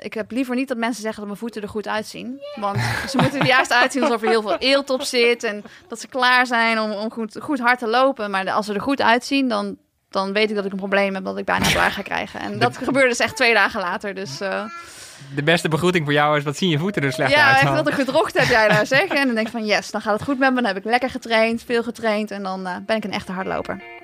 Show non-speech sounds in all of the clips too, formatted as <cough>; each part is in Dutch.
ik heb liever niet dat mensen zeggen dat mijn voeten er goed uitzien. Want ze moeten er juist uitzien alsof er heel veel eelt op zit. En dat ze klaar zijn om, om goed, goed hard te lopen. Maar als ze er goed uitzien, dan, dan weet ik dat ik een probleem heb dat ik bijna blaar ga krijgen. En dat gebeurde dus echt twee dagen later. Dus uh, de beste begroeting voor jou is, wat zien je voeten er slecht ja, uit? Ja, echt wat een gedrocht heb jij daar zeg. En dan denk ik van yes, dan gaat het goed met me. Dan heb ik lekker getraind, veel getraind. En dan uh, ben ik een echte hardloper.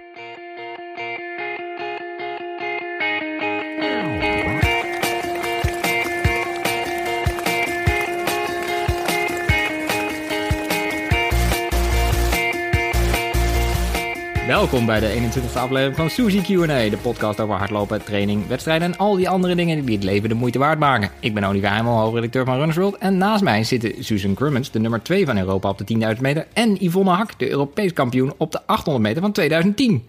Welkom bij de 21ste aflevering van Suzy Q&A, de podcast over hardlopen, training, wedstrijden en al die andere dingen die het leven de moeite waard maken. Ik ben Olivier Heimel, hoofdredacteur van Runners World en naast mij zitten Susan Crummins, de nummer 2 van Europa op de 10.000 meter en Yvonne Hak, de Europees kampioen op de 800 meter van 2010.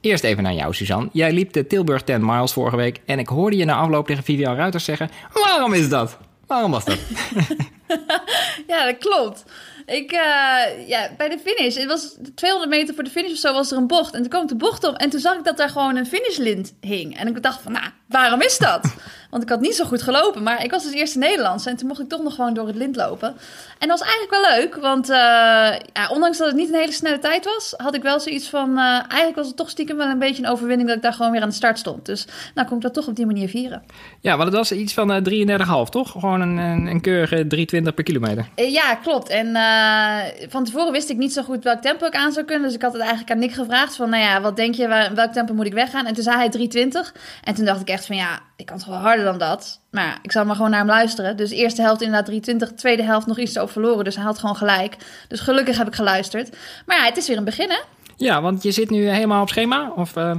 Eerst even naar jou, Suzanne. Jij liep de Tilburg 10 miles vorige week en ik hoorde je na afloop tegen Vivian Ruiters zeggen, waarom is dat? Waarom was dat? <laughs> <laughs> ja, dat klopt. Ik, uh, ja, bij de finish, het was 200 meter voor de finish of zo, was er een bocht. En toen kwam de bocht op en toen zag ik dat daar gewoon een finishlint hing. En ik dacht van, nou, waarom is dat? Want ik had niet zo goed gelopen, maar ik was dus eerste Nederlands. En toen mocht ik toch nog gewoon door het lint lopen. En dat was eigenlijk wel leuk, want uh, ja, ondanks dat het niet een hele snelle tijd was, had ik wel zoiets van, uh, eigenlijk was het toch stiekem wel een beetje een overwinning dat ik daar gewoon weer aan de start stond. Dus nou kon ik dat toch op die manier vieren. Ja, want het was iets van 33,5, toch? Gewoon een, een, een keurige 320 per kilometer. ja, klopt. En van tevoren wist ik niet zo goed welk tempo ik aan zou kunnen. Dus ik had het eigenlijk aan Nick gevraagd van, nou ja, wat denk je, waar, welk tempo moet ik weggaan? En toen zei hij 320. En toen dacht ik echt van, ja, ik kan toch wel harder dan dat. Maar ja, ik zal maar gewoon naar hem luisteren. Dus eerste helft inderdaad 320, tweede helft nog iets over verloren. Dus hij had gewoon gelijk. Dus gelukkig heb ik geluisterd. Maar ja, het is weer een begin, hè? Ja, want je zit nu helemaal op schema? Of... Uh...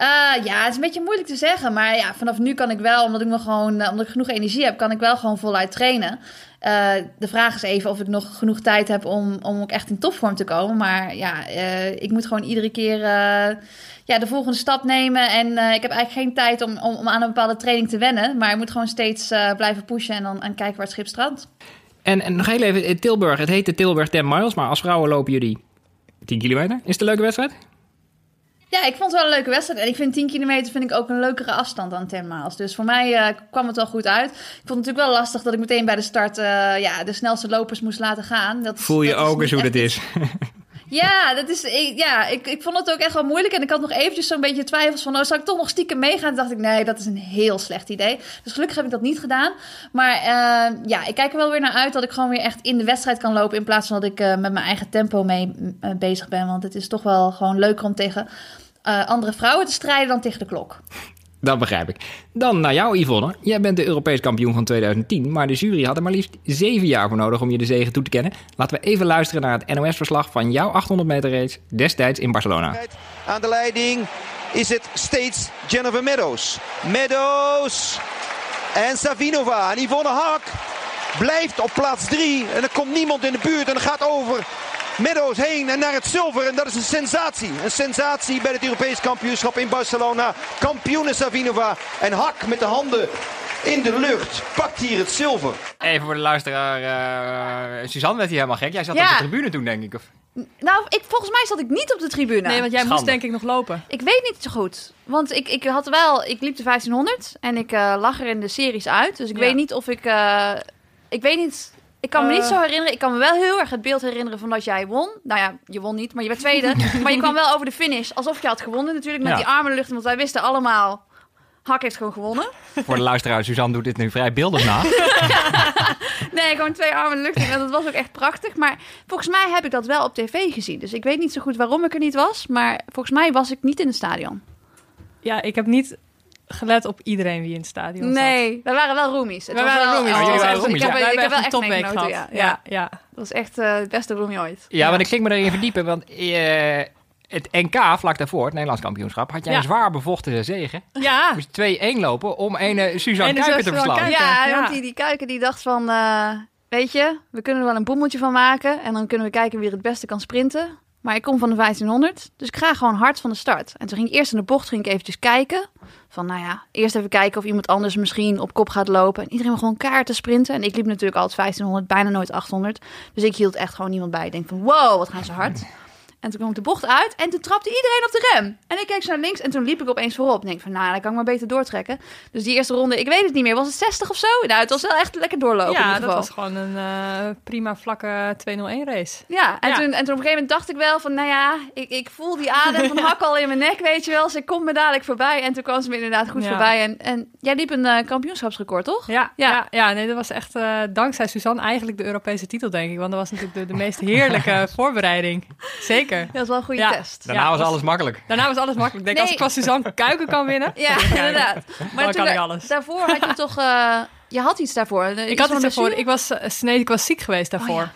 Uh, ja, het is een beetje moeilijk te zeggen. Maar ja, vanaf nu kan ik wel, omdat ik nog gewoon, uh, omdat ik genoeg energie heb, kan ik wel gewoon voluit trainen. Uh, de vraag is even of ik nog genoeg tijd heb om, om ook echt in topvorm te komen. Maar ja, ik moet gewoon iedere keer ja, de volgende stap nemen. En ik heb eigenlijk geen tijd om, om, om, aan een bepaalde training te wennen. Maar ik moet gewoon steeds blijven pushen en dan en kijken waar het schip strandt. En, en nog heel even, Tilburg. Het heet de Tilburg 10 miles, maar als vrouwen lopen jullie 10 kilometer. Is het een leuke wedstrijd? Ja, ik vond het wel een leuke wedstrijd. En ik vind 10 kilometer vind ik ook een leukere afstand dan 10 miles. Dus voor mij uh, kwam het wel goed uit. Ik vond het natuurlijk wel lastig dat ik meteen bij de start uh, ja, de snelste lopers moest laten gaan. Dat Voel je ook eens hoe dat is. <laughs> Ja, dat is, ik, ja ik, ik vond het ook echt wel moeilijk. En ik had nog eventjes zo'n beetje twijfels van... Oh, zou ik toch nog stiekem meegaan? Toen dacht ik, nee, dat is een heel slecht idee. Dus gelukkig heb ik dat niet gedaan. Maar uh, ja, ik kijk er wel weer naar uit... dat ik gewoon weer echt in de wedstrijd kan lopen... in plaats van dat ik uh, met mijn eigen tempo mee uh, bezig ben. Want het is toch wel gewoon leuker om tegen andere vrouwen te strijden dan tegen de klok. Dat begrijp ik. Dan naar jou, Yvonne. Jij bent de Europees kampioen van 2010, maar de jury had er maar liefst zeven jaar voor nodig om je de zegen toe te kennen. Laten we even luisteren naar het NOS-verslag van jouw 800 meter race destijds in Barcelona. Aan de leiding is het steeds Jennifer Meadows. Meadows en Savinova en Yvonne Hak blijft op plaats 3 en er komt niemand in de buurt en gaat over Meadows heen en naar het zilver. En dat is een sensatie. Een sensatie bij het Europees kampioenschap in Barcelona. Kampioene Savinova. En Hak met de handen in de lucht pakt hier het zilver. Even voor de luisteraar. Uh, Suzanne werd hier helemaal gek. Jij zat ja. op de tribune toen, denk ik. Of? Nou, ik, volgens mij zat ik niet op de tribune. Nee, want jij Schande. moest denk ik nog lopen. Ik weet niet zo goed. Want ik, ik had wel... Ik liep de 1500 en ik uh, lag er in de series uit. Dus ik ja. weet niet of ik... Uh, ik weet niet ik kan me niet zo herinneren. Ik kan me wel heel erg het beeld herinneren van dat jij won. Nou ja, je won niet, maar je werd tweede. <laughs> maar je kwam wel over de finish alsof je had gewonnen natuurlijk. Met ja. die armen lucht. Want wij wisten allemaal... Hak heeft gewoon gewonnen. <laughs> Voor de luisteraar, Suzanne doet dit nu vrij beeldig na. <laughs> nee, gewoon twee armen lucht. En dat was ook echt prachtig. Maar volgens mij heb ik dat wel op tv gezien. Dus ik weet niet zo goed waarom ik er niet was. Maar volgens mij was ik niet in het stadion. Ja, ik heb niet gelet op iedereen wie in het stadion zat. Nee, we waren wel roomies. We waren wel roomies. Oh, waren roomies. Ik heb, ja. ik heb wel echt topweek gehad. Ja, ja. Dat was echt uh, het beste roomie ooit. Ja, ja. want ik ging me erin verdiepen, want uh, het NK vlak daarvoor, het Nederlands kampioenschap, had jij Ja. een zwaar bevochten zegen. Ja. Moest 2-1 lopen om een uh, Suzanne Kuiper te verslaan. Ja. want die, die kuiken die dacht van... eh, weet je, we kunnen er wel een boemeltje van maken. En dan kunnen we kijken wie er het beste kan sprinten. Maar ik kom van de 1500, dus ik ga gewoon hard van de start. En toen ging ik eerst in de bocht ging ik eventjes kijken. Van nou ja, eerst even kijken of iemand anders misschien op kop gaat lopen. En iedereen begon kaart te sprinten. En ik liep natuurlijk altijd 1500, bijna nooit 800. Dus ik hield echt gewoon niemand bij. Ik denk van wow, wat gaan ze hard. En toen kwam ik de bocht uit en toen trapte iedereen op de rem. En ik keek zo naar links en toen liep ik opeens voorop. En ik denk van, nou, dan kan ik maar beter doortrekken. Dus die eerste ronde, ik weet het niet meer, was het 60 of zo? Nou, het was wel echt lekker doorlopen in ja, ieder dat geval. was gewoon een eh, prima vlakke 201 race. Ja, en, Ja. Toen, en toen op een gegeven moment dacht ik wel van, nou ja, ik, ik voel die adem van hak al in mijn nek, weet je wel. Ze komt me dadelijk voorbij. En toen kwam ze me inderdaad goed Ja. voorbij. En, en jij liep een eh, kampioenschapsrecord, toch? Ja, Ja. ja. ja, nee, dat was echt eh, dankzij Suzanne eigenlijk de Europese titel, denk ik. Want dat was natuurlijk de, de meest heerlijke <laughs> voorbereiding. Zeker. Dat was wel een goede Ja. test. Daarna Ja, was was- alles makkelijk. Daarna was alles makkelijk. Ik denk, Nee. als ik van Suzanne Kuiken kan winnen. Ja, inderdaad. Maar kan toen, ik alles. daarvoor had je toch... eh, je had iets daarvoor. Ik had het daarvoor. Ik was, eh, nee, ik was ziek geweest daarvoor. Oh,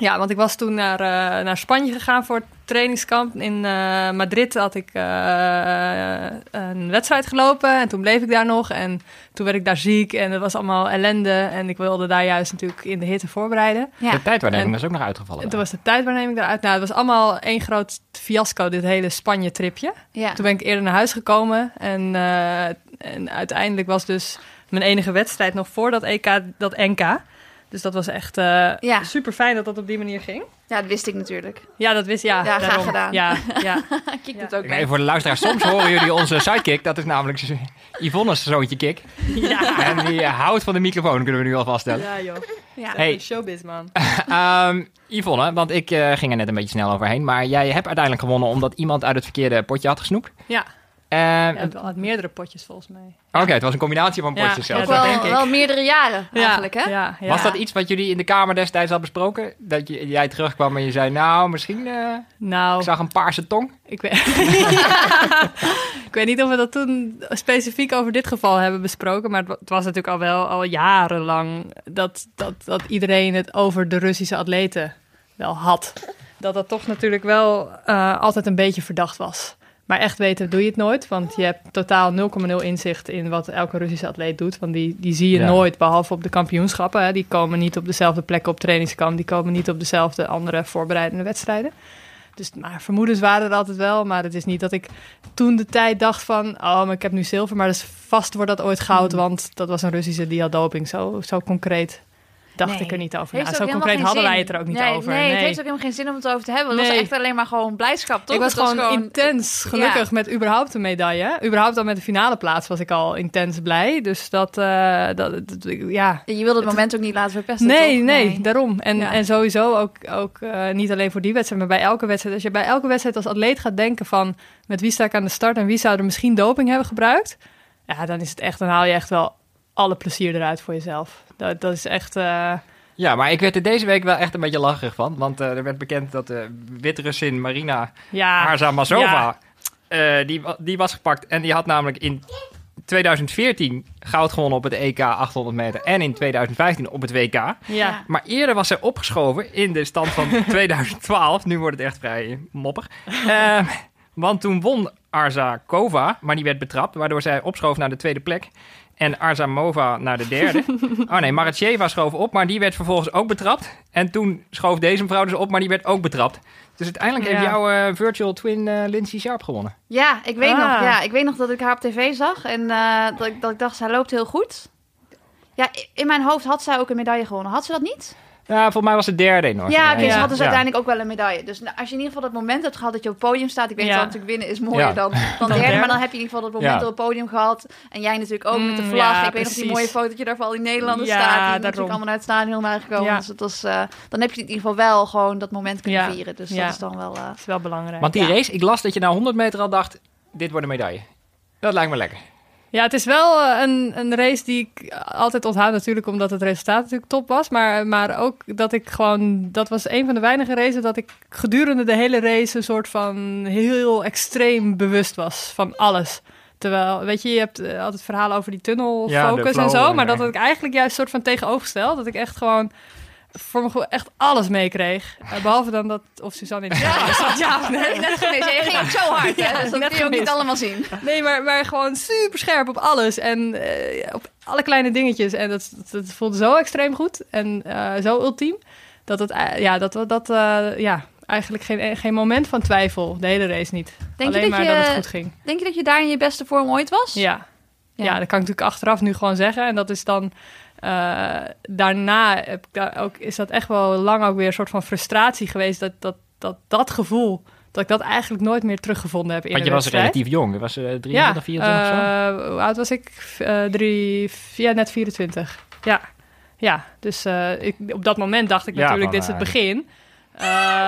ja. want ik was toen naar, eh, naar Spanje gegaan voor het trainingskamp. In eh, Madrid had ik eh, een wedstrijd gelopen en toen bleef ik daar nog. En toen werd ik daar ziek en het was allemaal ellende. En ik wilde daar juist natuurlijk in de hitte voorbereiden. Ja. De tijdwaarneming En- is ook nog uitgevallen. En toen was de tijdwaarneming eruit. Nou, het was allemaal één groot fiasco, dit hele Spanje-tripje. Ja. Toen ben ik eerder naar huis gekomen. En, eh, en uiteindelijk was dus mijn enige wedstrijd nog voor dat EK, dat NK. Dus dat was echt eh Ja. super fijn dat dat op die manier ging. ja, dat wist ik natuurlijk. Ja, dat wist ja. Ja, graag daarom. gedaan. Ja, <laughs> ja. Ik kijk Ja. het ook Nee, mee. voor de luisteraars, soms horen jullie onze sidekick. Dat is namelijk Yvonne's zoontje Kik. ja. En die eh, houdt van de microfoon, kunnen we nu al vaststellen. Ja, joh. Ja. Hey. Showbiz, man. <laughs> Ehm, Yvonne, want ik eh, ging er net een beetje snel overheen. Maar jij hebt uiteindelijk gewonnen omdat iemand uit het verkeerde potje had gesnoept. Ja, Ja het had meerdere potjes volgens mij. Oké, het was een combinatie van Ja, potjes zelfs. Ook ja, wel, denk ik. wel meerdere jaren eigenlijk, hè? Ja, ja. Was dat iets wat jullie in de Kamer destijds had besproken? Dat je, jij terugkwam en je zei, nou, misschien... eh, Nou, ik zag een paarse tong. Ik weet... <laughs> ik weet niet of we dat toen specifiek over dit geval hebben besproken, maar het was natuurlijk al wel al jarenlang dat, dat, dat iedereen het over de Russische atleten wel had. Dat dat toch natuurlijk wel eh, altijd een beetje verdacht was. Maar echt weten doe je het nooit, want je hebt totaal 0,0 inzicht in wat elke Russische atleet doet. Want die, die zie je Ja. nooit, behalve op de kampioenschappen. Hè. Die komen niet op dezelfde plekken op trainingskamp, die komen niet op dezelfde andere voorbereidende wedstrijden. Dus maar vermoedens waren er altijd wel. Maar het is niet dat ik toen de tijd dacht van... oh, maar ik heb nu zilver, maar dus vast wordt dat ooit goud... Hmm. want dat was een Russische die had doping. Zo, zo concreet dacht Nee. ik er niet over. Zo concreet hadden zin. wij het er ook niet nee, over. Nee, het heeft ook helemaal geen zin om het over te hebben. Het was Nee. echt alleen maar gewoon blijdschap, toch? ik was gewoon, intens gelukkig met überhaupt een medaille. Überhaupt al met de finale plaats was ik al intens blij. Dus dat, eh, dat, dat- ja... Je wilde het moment ook niet laten verpesten, Nee, toch? nee, daarom. En, Ja. en sowieso ook, ook eh, niet alleen voor die wedstrijd, maar bij elke wedstrijd. Als je bij elke wedstrijd als atleet gaat denken van... met wie sta ik aan de start en wie zou er misschien doping hebben gebruikt... ja, dan is het echt, dan haal je echt wel alle plezier eruit voor jezelf. Dat, dat is echt... eh, Ja, maar ik werd er deze week wel echt een beetje lacherig van. Want eh, er werd bekend dat de Wit-Russin Marina ja, Arzamazova... eh, die, die was gepakt en die had namelijk in 2014 goud gewonnen op het EK 800 meter... en in 2015 op het WK. ja. Maar eerder was zij opgeschoven in de stand van <laughs> 2012. Nu wordt het echt vrij moppig. Eh, want toen won Arzakova, maar die werd betrapt... waardoor zij opschoof naar de tweede plek... En Arzamova naar de derde. <laughs> Oh nee, Maratjeva schoof op, maar die werd vervolgens ook betrapt. En toen schoof deze mevrouw dus op, maar die werd ook betrapt. Dus uiteindelijk heeft jouw eh, virtual twin eh, Lindsay Sharp gewonnen. Ja, ik weet, Ah. nog, ja, ik weet nog dat ik haar op tv zag en eh, dat, ik, dat ik dacht, zij loopt heel goed. Ja, in mijn hoofd had zij ook een medaille gewonnen. Had ze dat niet? Ja, volgens mij was het derde in Noord. Ja, oké, Ja. ze had dus uiteindelijk ook wel een medaille. Dus nou, als je in ieder geval dat moment hebt gehad dat je op het podium staat. Ik weet Ja. dat natuurlijk winnen is mooier Ja. dan, dan, <laughs> Dan derde. Maar dan heb je in ieder geval dat moment Ja. op het podium gehad. En jij natuurlijk ook met de Mm, vlag. ja, ik weet nog die mooie fotootje daar van al die Nederlanders Ja, staat. Die daarom. natuurlijk allemaal naar het stadion waren gekomen. Ja. Dus het was, eh, dan heb je in ieder geval wel gewoon dat moment kunnen Ja. vieren. Dus Ja. dat is dan wel... eh, Dat is wel belangrijk. Want die Ja. race, ik las dat je na 100 meter al dacht, dit wordt een medaille. Dat lijkt me lekker. Ja, het is wel eh, een, een race die ik altijd onthoud natuurlijk omdat het resultaat natuurlijk top was. Maar, maar ook dat ik gewoon, dat was een van de weinige races dat ik gedurende de hele race een soort van heel extreem bewust was van alles. Terwijl, weet je, je hebt eh, altijd verhalen over die tunnelfocus en zo. Maar dat had ik eigenlijk juist een soort van tegenovergesteld. Dat ik echt gewoon voor me gewoon echt alles meekreeg. Eh, behalve dan dat, of Suzanne in ja. zat, ja nee. net gemist. Je ging ook zo hard, hè? Ja, dus dat kun je ook niet allemaal zien. Nee, maar, maar gewoon super scherp op alles. En eh, op alle kleine dingetjes. En dat, dat, dat voelde zo extreem goed. En eh, zo ultiem. Dat het, ja, dat, dat, ja, eigenlijk geen, geen moment van twijfel. De hele race niet. Denk je, Alleen dat maar je, dat het goed ging. denk je dat je daar in je beste vorm ooit was? Ja. Ja. Ja. dat kan ik natuurlijk achteraf nu gewoon zeggen. En dat is dan... eh, daarna heb ik daar ook, is dat echt wel lang ook weer een soort van frustratie geweest... dat, dat, dat, dat gevoel, dat ik dat eigenlijk nooit meer teruggevonden heb in Want je was relatief jong. Je was eh 23, Ja, 24 of zo? eh, hoe oud was ik? Eh, drie, ja, net 24. Ja, ja. dus eh, ik, op dat moment dacht ik Ja, natuurlijk, dit is het eh, begin. Eh,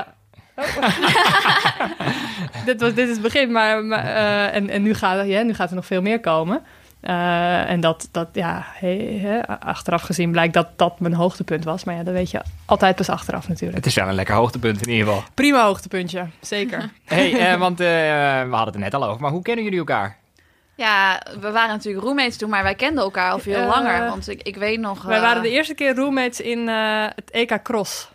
oh. <laughs> dit, was, dit is het begin, maar, maar, eh, en, en nu, gaat, ja, nu gaat er nog veel meer komen. Eh, en dat, dat ja, he- he, achteraf gezien blijkt dat dat mijn hoogtepunt was. Maar ja, dat weet je altijd pas achteraf natuurlijk. Het is wel een lekker hoogtepunt in ieder geval. Prima hoogtepuntje, zeker. <laughs> hey, eh, want eh, we hadden het er net al over. Maar hoe kennen jullie elkaar? Ja, we waren natuurlijk roommates toen, maar wij kenden elkaar al veel langer. Want ik, ik weet nog... Wij waren de eerste keer roommates in eh, het EK Cross.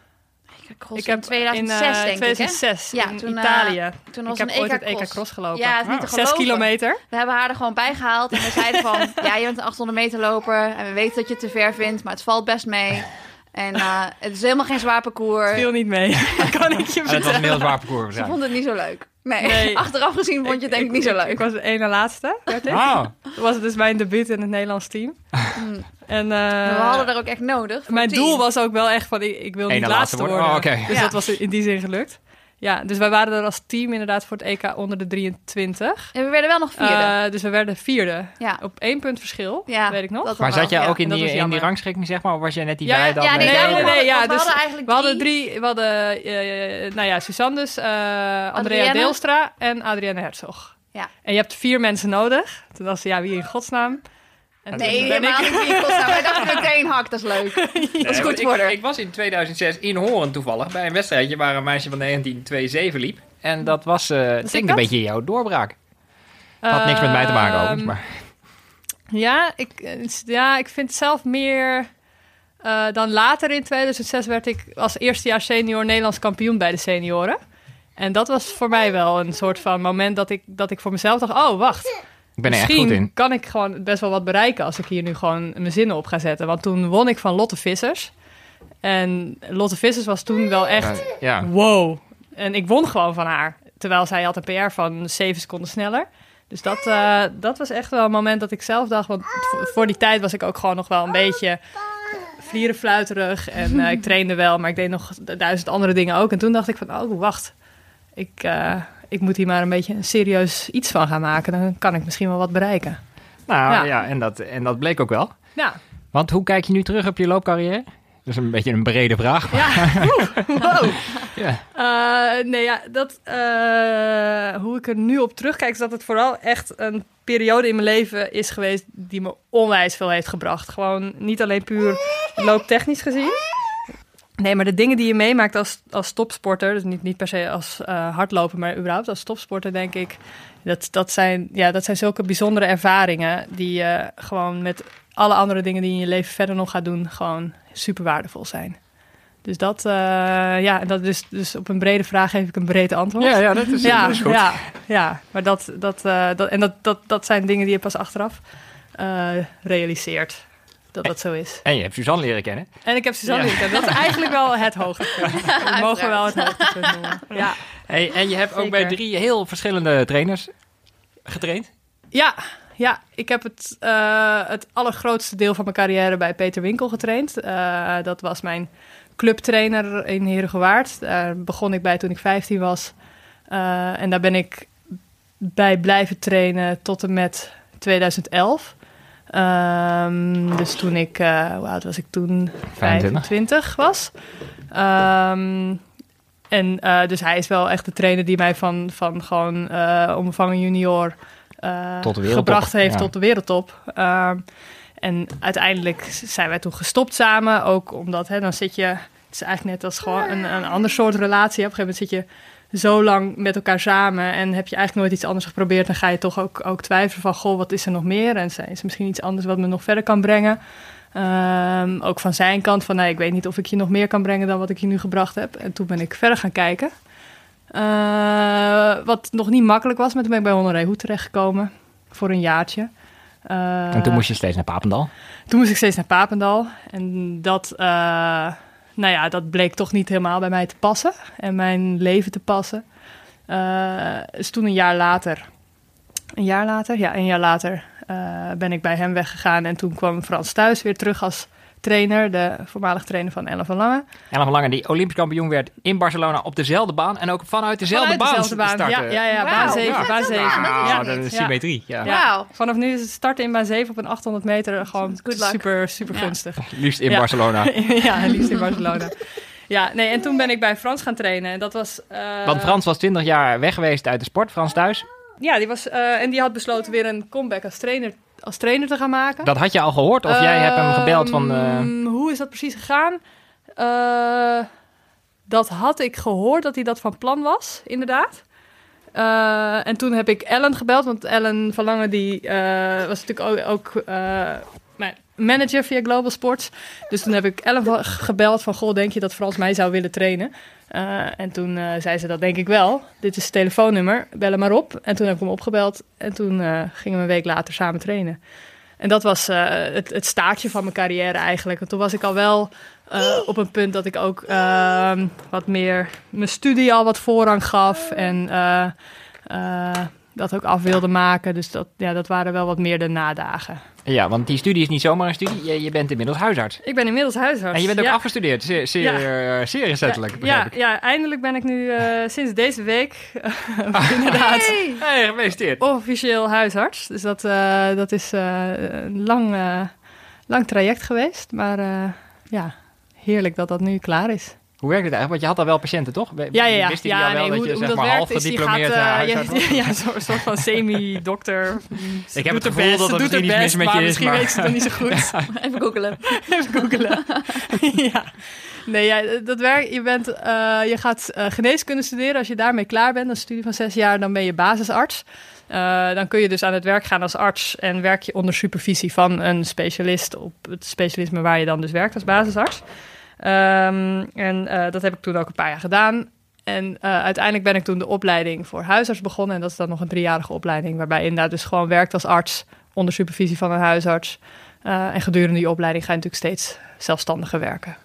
Cross ik in heb 2006, in, eh, denk 2006 Ja, in toen, eh, Italië. Toen was ik heb een ooit EK het EK cross. Gelopen. Ja, het is niet te Zes kilometer. We hebben haar er gewoon bij gehaald en we zeiden van... <laughs> ja, je bent een 800 meter loper en we weten dat je het te ver vindt, maar het valt best mee. En eh, het is helemaal geen zwaar parcours. Viel niet mee. <laughs> <laughs> kan ik je En het was een vertellen. heel zwaar parcours Ze waarschijnlijk. vond het niet zo leuk. Nee, Nee. <laughs> achteraf gezien vond je het denk ik niet zo leuk. ik was de ene laatste, werd ik. Ah, Dat was dus mijn debuut in het Nederlands team. Mm. En, eh, we hadden er ook echt nodig. mijn het team. doel was ook wel echt van, ik, ik wil niet laatste laatste worden. worden. Oh. Dus Ja. dat was in die zin gelukt. Ja, dus wij waren er als team inderdaad voor het EK onder de 23. En we werden wel nog vierde. Eh, dus we werden vierde. ja. Op één punt verschil, ja, weet ik nog. dat maar wel, zat jij ja. ook in die, was in die rangschikking, zeg maar? Of was jij net die Ja, bij dan? Ja, nee, met- nee, nee, ja, we dus hadden eigenlijk We hadden drie- drie, we hadden, eh, nou ja, Suzanne dus, eh, Andrea Adrienne. Deelstra en Adrienne Herzog. Ja. En je hebt vier mensen nodig. Toen dacht ze, ja, wie in godsnaam? En Nee, helemaal ik... niet wij dachten <laughs> meteen, hak, dat is leuk. Dat is goed voor ik, ik was in 2006 in Horen toevallig bij een wedstrijdje waar een meisje van 1927 liep. En dat was, eh ik ik denk een dat? beetje jouw doorbraak. Had niks met mij te maken overigens, Ehm, maar... Ja ik, ja, ik vind zelf meer... eh, dan later in 2006 werd ik als eerstejaars senior Nederlands kampioen bij de senioren. En dat was voor mij wel een soort van moment dat ik, dat ik voor mezelf dacht... Oh, wacht, Ik ben er echt goed in. kan ik gewoon best wel wat bereiken als ik hier nu gewoon mijn zinnen op ga zetten. Want toen won ik van Lotte Vissers. En Lotte Vissers was toen wel echt ja. wow. En ik won gewoon van haar. Terwijl zij had een PR van 7 seconden sneller. Dus dat, eh, dat was echt wel een moment dat ik zelf dacht... want voor die tijd was ik ook gewoon nog wel een beetje vlierenfluiterig. En eh, ik trainde wel, maar ik deed nog duizend andere dingen ook. En toen dacht ik van, oh, wacht. Ik, eh, ik moet hier maar een beetje een serieus iets van gaan maken. Dan kan ik misschien wel wat bereiken. Nou ja, Ja. en, dat, en dat bleek ook wel. Ja, Want hoe kijk je nu terug op je loopcarrière? Dat is een beetje een brede vraag. maar- ja. Oeh, <laughs> wow. Ja. Eh, nee, ja, dat, eh, hoe ik er nu op terugkijk, is dat het vooral echt een periode in mijn leven is geweest die me onwijs veel heeft gebracht. Gewoon niet alleen puur looptechnisch gezien. Nee, maar de dingen die je meemaakt als, als topsporter, dus niet, niet per se als eh hardloper, maar überhaupt als topsporter, denk ik, dat, dat, zijn, ja, dat zijn zulke bijzondere ervaringen die je gewoon met alle andere dingen die je in je leven verder nog gaat doen, gewoon super waardevol zijn. Dus dat, eh, ja, dat is dus op een brede vraag geef ik een breed antwoord. Ja, ja, dat is, ja, dat is goed. ja, ja, maar dat, dat, eh, dat, en dat, dat, dat zijn dingen die je pas achteraf eh, realiseert. Dat dat zo is. En je hebt Suzanne leren kennen. En ik heb Suzanne Ja. leren kennen. Dat is eigenlijk wel het hoogtepunt. <laughs> We mogen wel het hoogtepunt noemen. Ja, Hey, en je hebt ook bij drie heel verschillende trainers getraind. ja, ja ik heb het, eh, het allergrootste deel van mijn carrière bij Peter Winkel getraind. Eh, dat was mijn clubtrainer in Herengewaard. Daar begon ik bij toen ik 15 was. Eh, en daar ben ik bij blijven trainen tot en met 2011. Ehm, dus toen ik, eh, hoe oud was ik toen? 25. 25 was. Ehm, en eh, dus hij is wel echt de trainer die mij van, van gewoon eh omvangen junior Tot gebracht heeft ja. tot de wereldtop. Ehm, en uiteindelijk zijn wij toen gestopt samen. Ook omdat hè, dan zit je... Het is eigenlijk net als gewoon een, een ander soort relatie. Op een gegeven moment zit je zo lang met elkaar samen... en heb je eigenlijk nooit iets anders geprobeerd... dan ga je toch ook, ook twijfelen van... goh, wat is er nog meer? En is er misschien iets anders wat me nog verder kan brengen? Ehm, ook van zijn kant van... nee, ik weet niet of ik je nog meer kan brengen... dan wat ik je nu gebracht heb. En toen ben ik verder gaan kijken. Eh, wat nog niet makkelijk was... maar toen ben ik bij Honoré Hoed terechtgekomen... voor een jaartje. Eh, en toen moest je steeds naar Papendal. toen moest ik steeds naar Papendal. En dat, eh, nou ja, dat bleek toch niet helemaal bij mij te passen. En mijn leven te passen. Eh dus toen een jaar later. Een jaar later? Ja, een jaar later eh, ben ik bij hem weggegaan. En toen kwam Frans thuis weer terug als trainer, de voormalig trainer van Ellen van Lange. Ellen van Lange, die Olympisch kampioen werd in Barcelona op dezelfde baan. En ook vanuit dezelfde Vanuit baan dezelfde baan. starten. Ja, ja, ja, baan 7, Ja. baan 7. Ah, Ja. dat is Ja. symmetrie. Ja. Vanaf nu is het starten in baan 7 op een 800 meter gewoon Good luck. super, super Ja. gunstig. Liefst in Ja. Barcelona. <laughs> ja, liefst in Barcelona. Ja, nee, en toen ben ik bij Frans gaan trainen. En dat was... eh, Want Frans was 20 jaar weg geweest uit de sport. Frans thuis. Ja, die was, eh, en die had besloten weer een comeback als trainer, als trainer te gaan maken. Dat had je al gehoord? Of jij hebt hem gebeld van... eh, Ehm, Hoe is dat precies gegaan? Eh, dat had ik gehoord dat hij dat van plan was, inderdaad. Eh, en toen heb ik Ellen gebeld, want Ellen Verlangen die was natuurlijk ook, ook mijn manager via Global Sports. Dus toen heb ik Ellen gebeld van, goh, denk je dat Frans mij zou willen trainen? Eh, en toen eh, zei ze, dat denk ik wel. Dit is het telefoonnummer, bel hem maar op. En toen heb ik hem opgebeld en toen eh, gingen we een week later samen trainen. En dat was het, het staartje van mijn carrière eigenlijk. Want toen was ik al wel op een punt dat ik ook ehm, wat meer mijn studie al wat voorrang gaf. En dat ook af wilde maken. Dus dat, ja, dat waren wel wat meer de nadagen. Ja, want die studie is niet zomaar een studie. Je, je bent inmiddels huisarts. Ik ben inmiddels huisarts. En je bent ook ja. afgestudeerd. Zeer, zeer, zeer recentelijk, ja, ja, ik. ja, eindelijk ben ik nu eh, sinds deze week <laughs> inderdaad Hey. Hey, gefeliciteerd. officieel huisarts. Dus dat, eh, dat is eh, een lang, eh, lang traject geweest. Maar eh, ja, heerlijk dat dat nu klaar is. Hoe werkt het eigenlijk? Want je had al wel patiënten, toch? Ja, ja, ja. Ja wel nee, dat hoe, je hoe zeg dat maar half is, die gaat... gediplomeerd eh, eh, ja, <laughs> ja, zo'n soort van semi-dokter. <laughs> Ik heb het gevoel dat ze er misschien iets mis best, met maar je is, Misschien maar- weet ze het nog niet zo <laughs> goed. Even googelen. Even googelen. ja. Nee, ja, dat werkt. Je, bent, eh, je gaat geneeskunde studeren. Als je daarmee klaar bent, een studie van zes jaar, dan ben je basisarts. Eh, dan kun je dus aan het werk gaan als arts en werk je onder supervisie van een specialist op het specialisme waar je dan dus werkt als basisarts. Ehm, en eh, dat heb ik toen ook een paar jaar gedaan. En eh, uiteindelijk ben ik toen de opleiding voor huisarts begonnen. En dat is dan nog een driejarige opleiding, waarbij je inderdaad dus gewoon werkt als arts onder supervisie van een huisarts. Eh, en gedurende die opleiding ga je natuurlijk steeds zelfstandiger werken.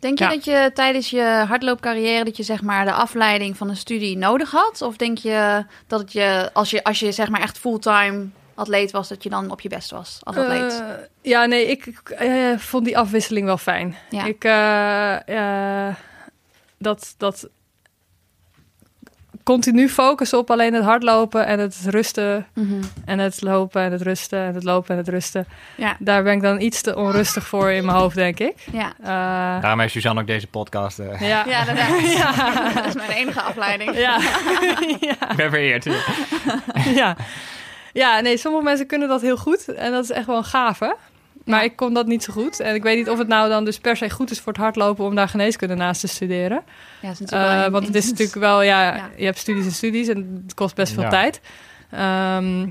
Denk je Ja. dat je tijdens je hardloopcarrière dat je zeg maar de afleiding van een studie nodig had? Of denk je dat het je als je als je zeg maar echt fulltime atleet was, dat je dan op je best was als atleet? Eh, ja, nee, ik, ik, eh, vond die afwisseling wel fijn. Ja. Ik, eh, eh, dat, dat continu focussen op alleen het hardlopen en het rusten Mhm. en het lopen en het rusten en het lopen en het rusten. Ja, Daar ben ik dan iets te onrustig voor in mijn hoofd, denk ik. ja. Eh, Daarom heeft Suzanne ook deze podcast. eh ja. Ja, dat, <laughs> dat is mijn enige afleiding. Ja. <laughs> Ik ben vereerd. ja. Ja, nee, sommige mensen kunnen dat heel goed. En dat is echt wel een gave. Maar Ja. ik kon dat niet zo goed. En ik weet niet of het nou dan dus per se goed is voor het hardlopen om daar geneeskunde naast te studeren. Ja, is natuurlijk wel Eh, een- want het is natuurlijk wel, ja, Ja. je hebt studies en studies en het kost best veel Ja. tijd. Ehm,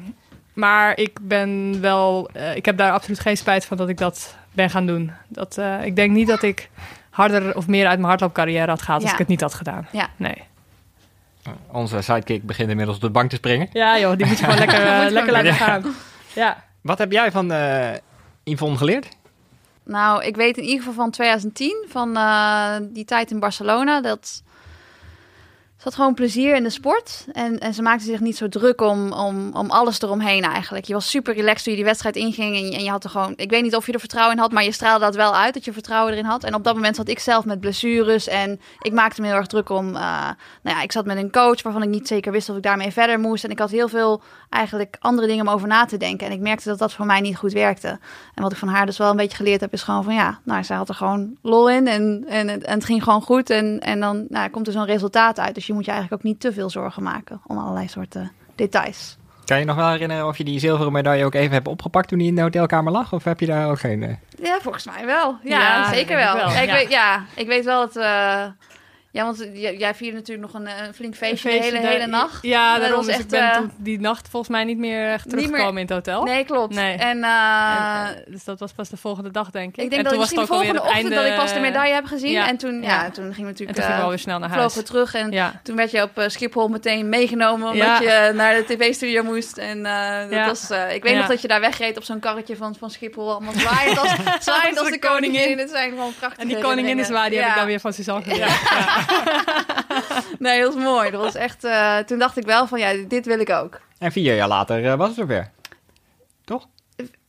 maar ik ben wel, eh, ik heb daar absoluut geen spijt van dat ik dat ben gaan doen. Dat, eh, ik denk niet dat ik harder of meer uit mijn hardloopcarrière had gehaald als ik het niet had gedaan. Ja. Nee. Onze sidekick begint inmiddels op de bank te springen. Ja joh, die moet je <laughs> gewoon lekker, eh, Moet je lekker laten Ja. gaan. Ja. Wat heb jij van eh Yvonne geleerd? Nou, ik weet in ieder geval van 2010, van eh, die tijd in Barcelona, dat had gewoon plezier in de sport. En, en ze maakte zich niet zo druk om, om, om alles eromheen eigenlijk. Je was super relaxed toen je die wedstrijd inging. En je, en je had er gewoon, ik weet niet of je er vertrouwen in had, maar je straalde dat wel uit dat je vertrouwen erin had. En op dat moment zat ik zelf met blessures. En ik maakte me heel erg druk om, eh, nou ja, ik zat met een coach waarvan ik niet zeker wist of ik daarmee verder moest. En ik had heel veel eigenlijk andere dingen om over na te denken. En ik merkte dat dat voor mij niet goed werkte. En wat ik van haar dus wel een beetje geleerd heb, is gewoon van ja, nou, zij had er gewoon lol in en, en, het- en het ging gewoon goed. En, en dan nou, komt er zo'n resultaat uit. Dus je moet je eigenlijk ook niet te veel zorgen maken om allerlei soorten details. Kan je nog wel herinneren of je die zilveren medaille ook even hebt opgepakt toen hij in de hotelkamer lag? Of heb je daar ook geen... eh, Ja, volgens mij wel. Ja, Ja, zeker wel. wel, Ja, ik ja. Weet, ja, ik weet wel dat... eh, ja, want j- jij vierde natuurlijk nog een, eh, flink feestje, de hele, hele nacht. Ja, Dat daarom was echt, ik ben eh, toen die nacht volgens mij niet meer echt niet meer- teruggekomen in het hotel. Nee, klopt. Nee. En, eh, En, eh, dus dat was pas de volgende dag, denk ik. ik denk en dat toen misschien de was het ook volgende ochtend het dat ik einde- pas de medaille heb gezien. ja. En toen, ja, toen gingen we En natuurlijk... toen we eh, snel naar vlogen huis. we terug en Ja. toen werd je op eh, Schiphol meteen meegenomen omdat Ja. je naar de tv-studio moest. En eh, dat was, eh, ik weet nog dat je daar wegreed op zo'n karretje van, van Schiphol. Allemaal zwaaiend als, <laughs> zwaaiend als de de koningin. Het zijn gewoon prachtige En die koningin is waar, die heb ik dan weer van Suzanne. <laughs> Nee, dat was mooi. Dat was echt, eh, toen dacht ik wel van ja, dit wil ik ook. En vier jaar later eh, was het zover. Toch?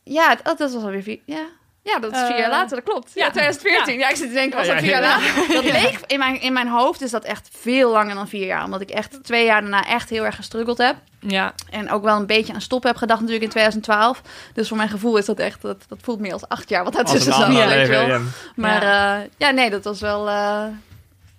Ja, het- oh, dat was alweer vier. Ja, Ja, dat is vier Eh, jaar later, dat klopt. Ja, ja. 2014. Ja. ik zit te denken, was dat ja, vier ja. jaar later? <laughs> Dat leek, in mijn, in mijn hoofd is dat echt veel langer dan vier jaar. Omdat ik echt twee jaar daarna echt heel erg gestruggeld heb. Ja, En ook wel een beetje aan stop heb gedacht natuurlijk in 2012. Dus voor mijn gevoel is dat echt, dat, dat voelt meer als acht jaar wat daartussen zat. ander weet je wel. leven, ja. Maar ja. ja, nee, dat was wel... eh,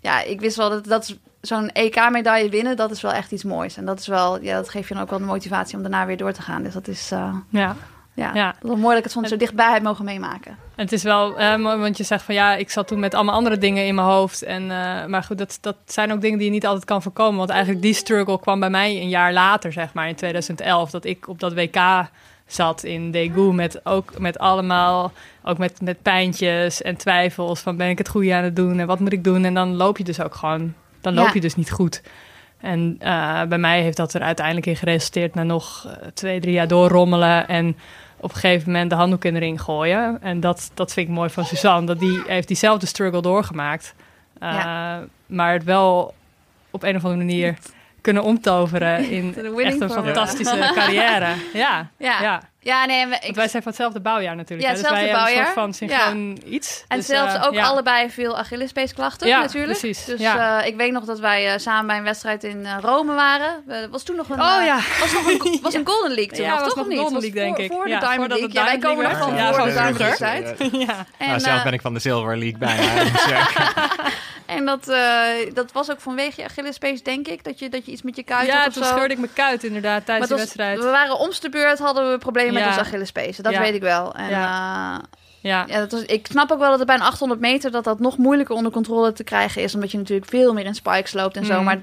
ja, ik wist wel dat, dat zo'n EK-medaille winnen, dat is wel echt iets moois. En dat is wel, ja, dat geeft je dan ook wel de motivatie om daarna weer door te gaan. Dus dat is, eh, ja. ja, Ja. dat is wel mooi dat ik het soms zo dichtbij heb mogen meemaken. En Het is wel eh, mooi, want je zegt van ja, ik zat toen met allemaal andere dingen in mijn hoofd. En, eh, maar goed, dat, dat zijn ook dingen die je niet altijd kan voorkomen. Want eigenlijk die struggle kwam bij mij een jaar later, zeg maar, in 2011. Dat ik op dat WK zat in Daegu met ook met allemaal, ook met, met pijntjes en twijfels van ben ik het goede aan het doen en wat moet ik doen? En dan loop je dus ook gewoon, dan loop Ja. je dus niet goed. En eh, bij mij heeft dat er uiteindelijk in geresulteerd naar nog eh, twee, drie jaar doorrommelen en op een gegeven moment de handdoek in de ring gooien. En dat, dat vind ik mooi van Suzanne, dat die heeft diezelfde struggle doorgemaakt. Uh, Maar het wel op een of andere manier kunnen omtoveren <laughs> in echt een fantastische carrière. <laughs> Ja, Ja, ja. ja nee, we- ik, wij zijn van hetzelfde bouwjaar natuurlijk. Ja, hè? Dus wij hetzelfde hebben een bouwjaar. soort van synchroon iets. en Dus, zelfs eh, ook ja. allebei veel Achillespeesklachten Ja, natuurlijk. precies, Dus ja. eh, ik weet nog dat wij eh, samen bij een wedstrijd in Rome waren. Het was toen nog een, Oh ja. was nog een, <laughs> was een Golden League toen Ja, nog, was toch nog niet? Golden League, voor- denk ik. Voor de Ja, Diamond League. Ja, wij komen nog van voor de Diamond. League tijd. ja. En, zelf ben ik van de Silver League bijna. Eh, En dat, eh, dat was ook vanwege je Achillespees, denk ik. Dat je, dat je iets met je kuit ja, had toen scheurde ik mijn kuit inderdaad tijdens de wedstrijd. we waren omste de beurt, hadden we problemen met onze Achillespees. Dat Ja. weet ik wel. En, ja. Ja. ja, dat was, ik snap ook wel dat het bij een 800 meter dat dat nog moeilijker onder controle te krijgen is. Omdat je natuurlijk veel meer in spikes loopt en zo. Mhm. Maar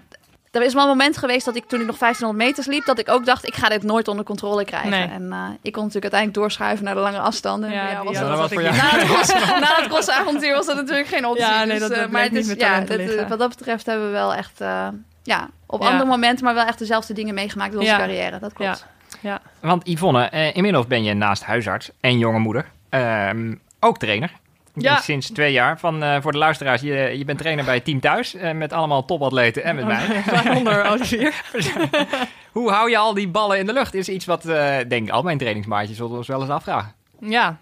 er is wel een moment geweest dat ik toen ik nog 1500 meters liep, dat ik ook dacht, ik ga dit nooit onder controle krijgen. Nee. En eh, ik kon natuurlijk uiteindelijk doorschuiven naar de lange afstanden. Ja, was ja, dat, dat was voor jou. <laughs> na het cross, na het crossavontuur was dat natuurlijk geen optie. Ja, nee, Dus, dat- eh, dat maar het is, ja, dat, eh, wat dat betreft hebben we wel echt, eh, ja, op Ja. andere momenten, maar wel echt dezelfde dingen meegemaakt in onze Ja. carrière. Dat klopt. Ja. want Yvonne, eh, inmiddels ben je naast huisarts en jonge moeder ehm, ook trainer. Ja. Sinds twee jaar. Van, eh, voor de luisteraars, je, je bent trainer bij Team Thuis. eh, met allemaal topatleten en met mij. <laughs> Waaronder Olivier. <laughs> Hoe hou je al die ballen in de lucht? Is iets wat, eh, denk ik, al mijn trainingsmaatjes zullen ons wel eens afvragen. Ja.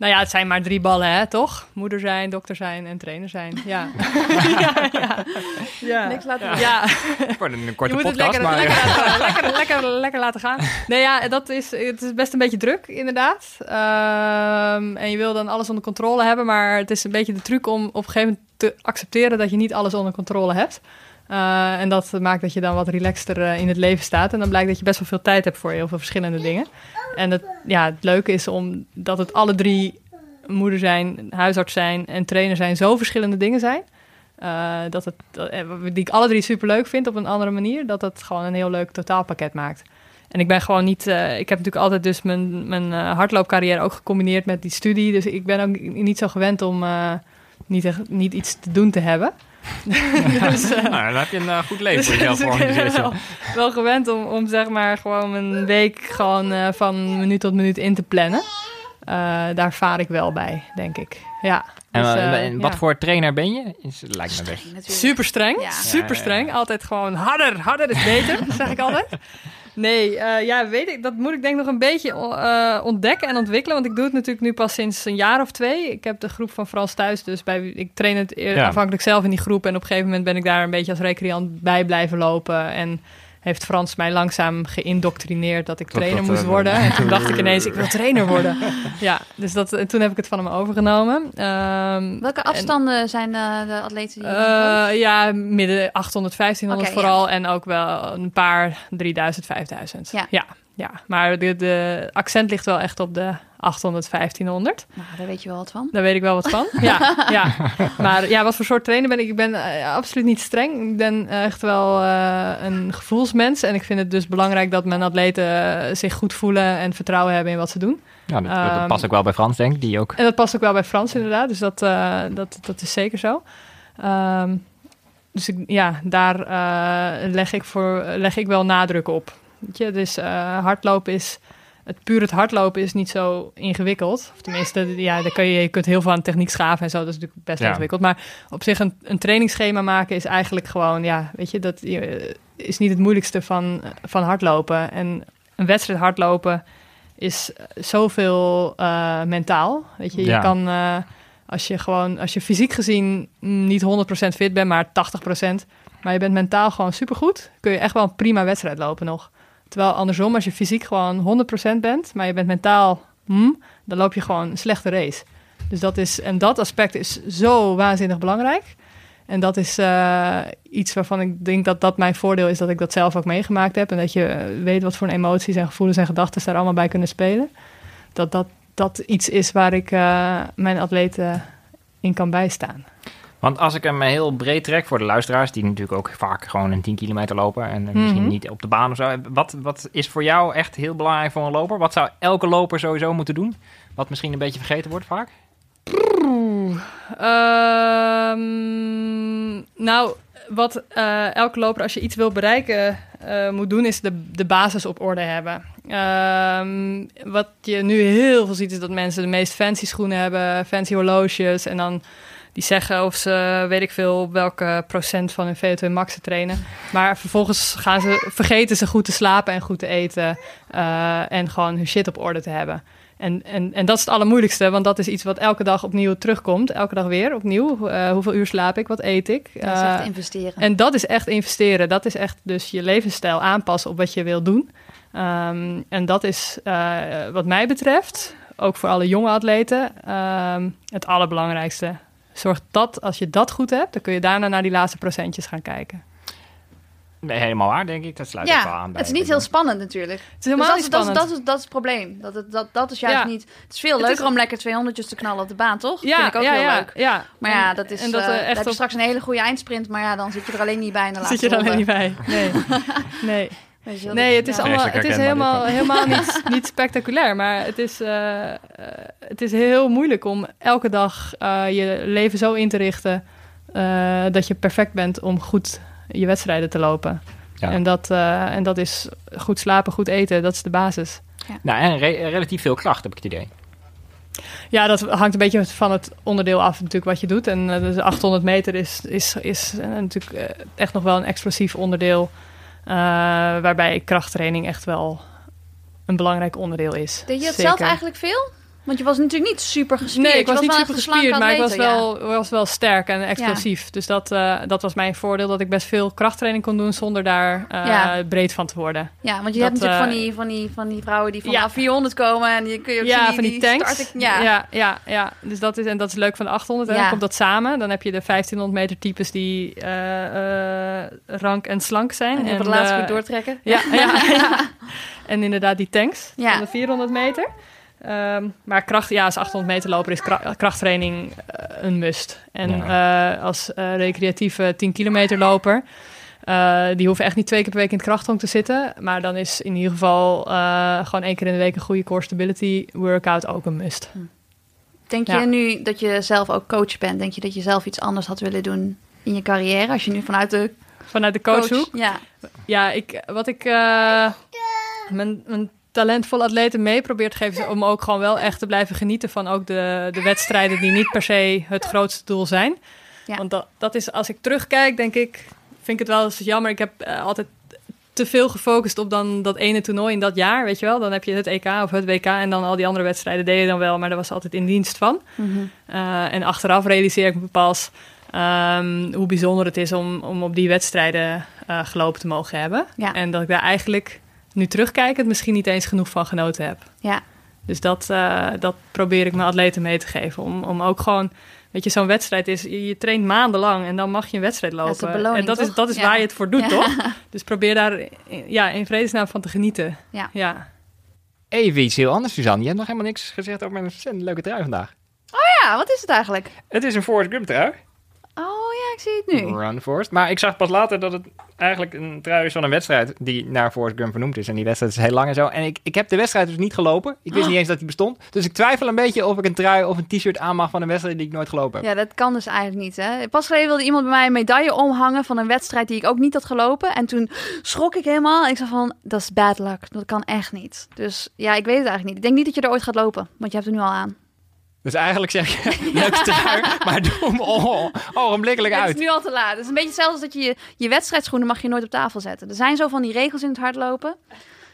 Nou ja, het zijn maar drie ballen, hè, toch? Moeder zijn, dokter zijn en trainer zijn. Ja. <laughs> ja, ja. ja. Niks laten Ja. Ja, Voor een korte je moet het podcast, lekker, maar... lekker, laten, lekker, lekker, lekker laten gaan. Nee, ja, dat is, het is best een beetje druk, inderdaad. Ehm, en je wil dan alles onder controle hebben, maar het is een beetje de truc om op een gegeven moment te accepteren dat je niet alles onder controle hebt. Eh, en dat maakt dat je dan wat relaxter eh, in het leven staat. En dan blijkt dat je best wel veel tijd hebt voor heel veel verschillende dingen. En het, ja, het leuke is om dat het alle drie moeder zijn, huisarts zijn en trainer zijn zo verschillende dingen zijn. Eh, dat het, dat- die ik alle drie super leuk vind op een andere manier. Dat het gewoon een heel leuk totaalpakket maakt. En ik ben gewoon niet. ik heb natuurlijk altijd dus mijn, mijn hardloopcarrière ook gecombineerd met die studie. Dus ik ben ook niet zo gewend om niet, echt- niet iets te doen te hebben. <laughs> dus, eh, Nou, dan heb je een eh, goed leven voor dus jezelf <laughs> ik ben georganiseerd. wel, wel gewend om, om zeg maar gewoon een week gewoon eh, van minuut tot minuut in te plannen. Eh, daar vaar ik wel bij, denk ik. Ja. En, Dus, en wat ja. voor trainer ben je? Is, lijkt me weg. Natuurlijk. Super streng, Ja. super streng. Altijd gewoon harder, harder is beter, <laughs> zeg ik altijd. Nee, eh, ja, weet ik, dat moet ik denk ik nog een beetje eh, ontdekken en ontwikkelen. Want ik doe het natuurlijk nu pas sinds een jaar of twee. Ik heb de groep van Frans thuis, dus bij, ik train het Ja. afhankelijk zelf in die groep. En op een gegeven moment ben ik daar een beetje als recreant bij blijven lopen. En heeft Frans mij langzaam geïndoctrineerd dat ik Dat- trainer dat, moest eh, worden. En <laughs> toen dacht ik ineens, ik wil <laughs> trainer worden. <laughs> Ja, dus dat, en toen heb ik het van hem overgenomen. Ehm, Welke afstanden zijn de, de atleten die je eh, coacht? ja, midden 800, 1500 Oké, vooral. En ook wel een paar 3000, 5000. Ja. ja, ja. Maar de, de accent ligt wel echt op de 800, 1500. Nou, daar weet je wel wat van. Daar weet ik wel wat van. Ja, <laughs> ja. Maar ja, wat voor soort trainer ben ik? Ik ben eh, absoluut niet streng. Ik ben echt wel eh, een gevoelsmens. En ik vind het dus belangrijk dat mijn atleten eh, zich goed voelen en vertrouwen hebben in wat ze doen. Ja, dat, dat Ehm, past ook wel bij Frans, denk ik. Die ook. En dat past ook wel bij Frans inderdaad, dus dat, eh, dat, dat is zeker zo. Ehm, dus ik, ja, daar eh, leg, ik voor, leg ik wel nadruk op. Weet je, dus eh, hardlopen is, het puur het hardlopen is niet zo ingewikkeld. Of tenminste, ja, daar kun je, je kunt heel veel aan techniek schaven en zo, dat is natuurlijk best Ja. ingewikkeld. Maar op zich een, een trainingsschema maken is eigenlijk gewoon, ja, weet je, dat je- is niet het moeilijkste van, van hardlopen. En een wedstrijd hardlopen is zoveel eh, mentaal. Weet je, je Ja. kan eh, als je gewoon, als je fysiek gezien niet 100% fit bent, maar 80%, maar je bent mentaal gewoon supergoed, kun je echt wel een prima wedstrijd lopen nog. Terwijl andersom, als je fysiek gewoon 100% bent, maar je bent mentaal, hmm, dan loop je gewoon een slechte race. Dus dat is, en dat aspect is zo waanzinnig belangrijk. En dat is eh, iets waarvan ik denk dat dat mijn voordeel is, dat ik dat zelf ook meegemaakt heb. En dat je eh, weet wat voor emoties en gevoelens en gedachten daar allemaal bij kunnen spelen. Dat dat, dat iets is waar ik eh, mijn atleten in kan bijstaan. Want als ik hem heel breed trek voor de luisteraars, die natuurlijk ook vaak gewoon een 10 kilometer lopen en misschien Mhm. niet op de baan of zo. Wat, wat is voor jou echt heel belangrijk voor een loper? Wat zou elke loper sowieso moeten doen? Wat misschien een beetje vergeten wordt vaak? Ehm, nou, wat eh, elke loper als je iets wil bereiken eh, moet doen, is de, de basis op orde hebben. Ehm, wat je nu heel veel ziet, is dat mensen de meest fancy schoenen hebben, fancy horloges. En dan die zeggen of ze, weet ik veel, welke procent van hun VO2 max ze trainen. Maar vervolgens gaan ze, vergeten ze goed te slapen en goed te eten. eh, en gewoon hun shit op orde te hebben. En, en, en dat is het allermoeilijkste, want dat is iets wat elke dag opnieuw terugkomt. Elke dag weer opnieuw. Eh, hoeveel uur slaap ik? Wat eet ik? Dat is echt Eh, investeren. en dat is echt investeren. Dat is echt dus je levensstijl aanpassen op wat je wil doen. Ehm, en dat is wat mij betreft, ook voor alle jonge atleten, ehm, het allerbelangrijkste. Zorg dat als je dat goed hebt, dan kun je daarna naar die laatste procentjes gaan kijken. Nee, helemaal waar, denk ik. Dat sluit ook wel ja, aan bij. het is niet heel spannend natuurlijk. Het is helemaal dus niet dat, is- spannend. dat, is, dat, is, dat is het probleem. Dat, het, dat, dat is juist Ja. niet... Het is veel Het leuker is- om lekker 200 te knallen op de baan, toch? ja, Vind ik ook ja, heel ja, leuk. Ja. Maar ja, dat is... en dat, dan echt heb je op- straks een hele goede eindsprint, maar ja, dan zit je er alleen niet bij in de laatste <laughs> zit je er alleen ronde. niet bij. Nee. <laughs> nee. Nee, het is, ja. allemaal, het is helemaal, helemaal niet, <laughs> niet spectaculair. Maar het is, eh, eh, het is heel moeilijk om elke dag eh, je leven zo in te richten... eh, dat je perfect bent om goed je wedstrijden te lopen. Ja. En, dat, eh, en dat is goed slapen, goed eten. Dat is de basis. Nou, en re- relatief veel kracht, heb ik het idee. Ja, dat hangt een beetje van het onderdeel af natuurlijk wat je doet. En eh, dus 800 meter is, is, is natuurlijk echt nog wel een explosief onderdeel... eh, waarbij krachttraining echt wel een belangrijk onderdeel is. Deed je het Zeker. zelf eigenlijk veel? Want je was natuurlijk niet super gespierd. Nee, ik was niet super gespierd, maar ik was ja. wel, was wel sterk en explosief. Dus dat, eh, dat was mijn voordeel, dat ik best veel krachttraining kon doen zonder daar eh, Ja. breed van te worden. Ja, want je Dat, hebt natuurlijk eh, van, die, van, die, van die vrouwen die van Ja. de 400 komen en die kun je ook Ja, zien, van die, tanks. starten- ja. ja. Ja, Dus dat is, en dat is leuk van de 800. En dan komt dat samen. Dan heb je de 1500 meter types die rank en slank zijn. En, op het laatste de- goed doortrekken. Ja, ja, <laughs> ja. En inderdaad die tanks Ja. van de 400 meter. Ehm, maar kracht, ja, als 800 meter loper is kra- krachttraining eh, een must. En eh, als eh, recreatieve 10 kilometer loper, eh, die hoeven echt niet twee keer per week in het krachthonk te zitten. Maar dan is in ieder geval eh, gewoon één keer in de week een goede core stability workout ook een must. Denk je nu dat je zelf ook coach bent? Denk je dat je zelf iets anders had willen doen in je carrière? Als je nu vanuit de Vanuit de coach... coachhoek. Ja, Ja, ik, wat ik eh, mijn, mijn talentvolle atleten mee probeer te geven... om ook gewoon wel echt te blijven genieten van ook de, de wedstrijden... die niet per se het grootste doel zijn. Ja. Want dat, dat is, als ik terugkijk, denk ik... vind ik het wel eens jammer. Ik heb eh, altijd te veel gefocust op dan dat ene toernooi in dat jaar, weet je wel. Dan heb je het EK of het WK en dan al die andere wedstrijden deed je dan wel... maar dat was altijd in dienst van. Mhm. Eh, en achteraf realiseer ik me pas ehm, hoe bijzonder het is om, om op die wedstrijden eh, gelopen te mogen hebben. Ja. En dat ik daar eigenlijk nu terugkijkend misschien niet eens genoeg van genoten heb. ja. Dus dat, eh, dat probeer ik mijn atleten mee te geven. Om, om ook gewoon, weet je, zo'n wedstrijd is, je, je traint maandenlang en dan mag je een wedstrijd Dat is lopen. de beloning, en dat is, dat is Ja. waar je het voor doet, Ja. toch? <laughs> Dus probeer daar in- ja, in vredesnaam van te genieten. Ja. ja. Even iets heel anders, Suzanne. Je hebt nog helemaal niks gezegd over mijn ontzettend leuke trui vandaag. ja, wat is het eigenlijk? Het is een Forrest Gump trui. Oh ja, ik zie het nu. Run Forrest. Maar ik zag pas later dat het eigenlijk een trui is van een wedstrijd die naar Forrest Gump vernoemd is. En die wedstrijd is heel lang en zo. En ik, ik heb de wedstrijd dus niet gelopen. Ik wist niet eens dat die bestond. Dus ik twijfel een beetje of ik een trui of een t-shirt aan mag van een wedstrijd die ik nooit gelopen heb. Ja, dat kan dus eigenlijk niet. Hè? Pas geleden wilde iemand bij mij een medaille omhangen van een wedstrijd die ik ook niet had gelopen. En toen schrok ik helemaal. En ik zei van, dat is bad luck. Dat kan echt niet. Dus ja, ik weet het eigenlijk niet. Ik denk niet dat je er ooit gaat lopen, want je hebt er nu al aan. Dus eigenlijk zeg je, <laughs> trui, maar doe hem o- ogenblikkelijk Het is uit. nu al te laat. Het is een beetje hetzelfde als dat je je, je wedstrijdschoenen mag je nooit op tafel zetten. Er zijn zo van die regels in het hardlopen.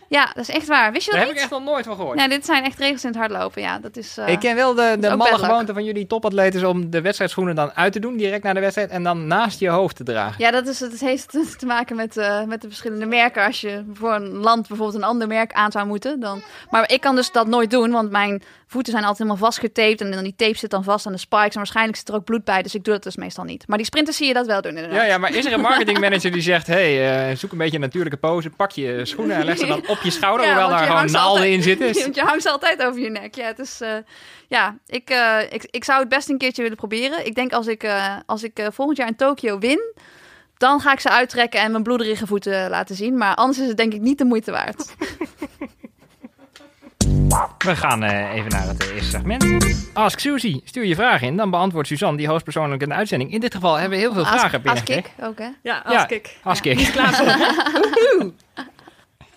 Ja, dat is echt waar. Wist je Daar dat heb ik echt nog nooit van gehoord. Ja, dit zijn echt regels in het hardlopen. Ja, dat is... eh, Ik ken wel de, de malle gewoonte van jullie topatleten is om de wedstrijdschoenen dan uit te doen, direct na de wedstrijd, en dan naast je hoofd te dragen. Ja, dat, is, het heeft <laughs> te maken met, eh, met de verschillende merken. Als je voor een land bijvoorbeeld een ander merk aan zou moeten. Dan... Maar ik kan dus dat nooit doen, want mijn voeten zijn altijd helemaal vastgetaped. En dan die tape zit dan vast aan de spikes. En waarschijnlijk zit er ook bloed bij, dus ik doe dat dus meestal niet. Maar die sprinters zie je dat wel doen inderdaad. Ja, ja, maar is er een marketingmanager die zegt, hey, eh, zoek een beetje een natuurlijke pose, pak je schoenen en leg ze dan <laughs> op je schouder, Ja, hoewel daar gewoon naalden altijd- in zitten. Want <laughs> je hangt ze altijd over je nek. Ja, het is, eh, ja ik, eh, ik, ik zou het best een keertje willen proberen. Ik denk als ik, eh, als ik eh, volgend jaar in Tokio win, dan ga ik ze uittrekken en mijn bloederige voeten laten zien. Maar anders is het denk ik niet de moeite waard. <laughs> We gaan eh, even naar het eerste segment. Ask Suzy. Stuur je vraag in, dan beantwoordt Suzanne die hoogstpersoonlijk in de uitzending. In dit geval hebben we heel veel Ask- vragen ask binnengekregen. ik ook, hè? Ja, als Ja, ik. Ask Ja, ik. klaar <laughs>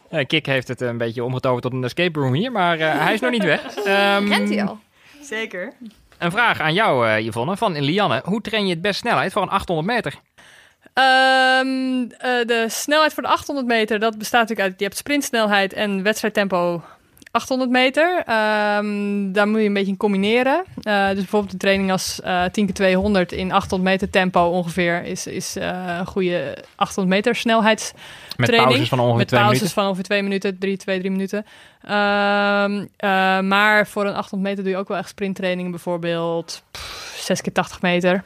Eh, Kik heeft het een beetje omgetoverd tot een escape room hier, maar eh, hij is nog niet weg. <laughs> Ehm, Rent hij al? Zeker. Een vraag aan jou, eh Yvonne, van Lianne. Hoe train je het best snelheid voor een 800 meter? Ehm, eh, de snelheid voor de 800 meter, dat bestaat natuurlijk uit... Je hebt sprintsnelheid en wedstrijdtempo 800 meter. Ehm, daar moet je een beetje in combineren. Eh, dus bijvoorbeeld een training als eh 10 keer 200 in 800 meter tempo ongeveer... is, is eh, een goede 800 meter snelheids... Met pauzes van ongeveer met twee pauzes minuten. van ongeveer twee minuten, drie, twee, drie minuten. Ehm, eh, maar voor een 800 meter doe je ook wel echt sprinttrainingen. Bijvoorbeeld pff, 6 keer 80 meter.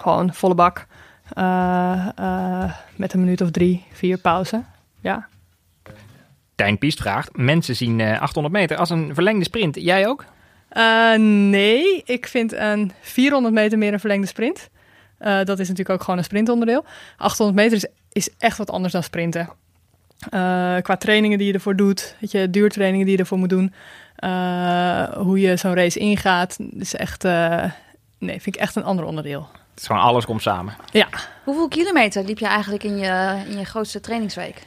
Gewoon volle bak. Eh, eh, met een minuut of drie, vier pauze. Ja. Tijn Piest vraagt, mensen zien eh, 800 meter als een verlengde sprint. Jij ook? Eh, nee, ik vind een 400 meter meer een verlengde sprint. Eh, dat is natuurlijk ook gewoon een sprintonderdeel. 800 meter is, is echt wat anders dan sprinten. Eh, qua trainingen die je ervoor doet, weet je, duurtrainingen die je ervoor moet doen. eh, hoe je zo'n race ingaat, is echt, eh, nee, vind ik echt een ander onderdeel. Het is gewoon alles komt samen. Ja. Hoeveel kilometer liep je eigenlijk in je, in je grootste trainingsweek?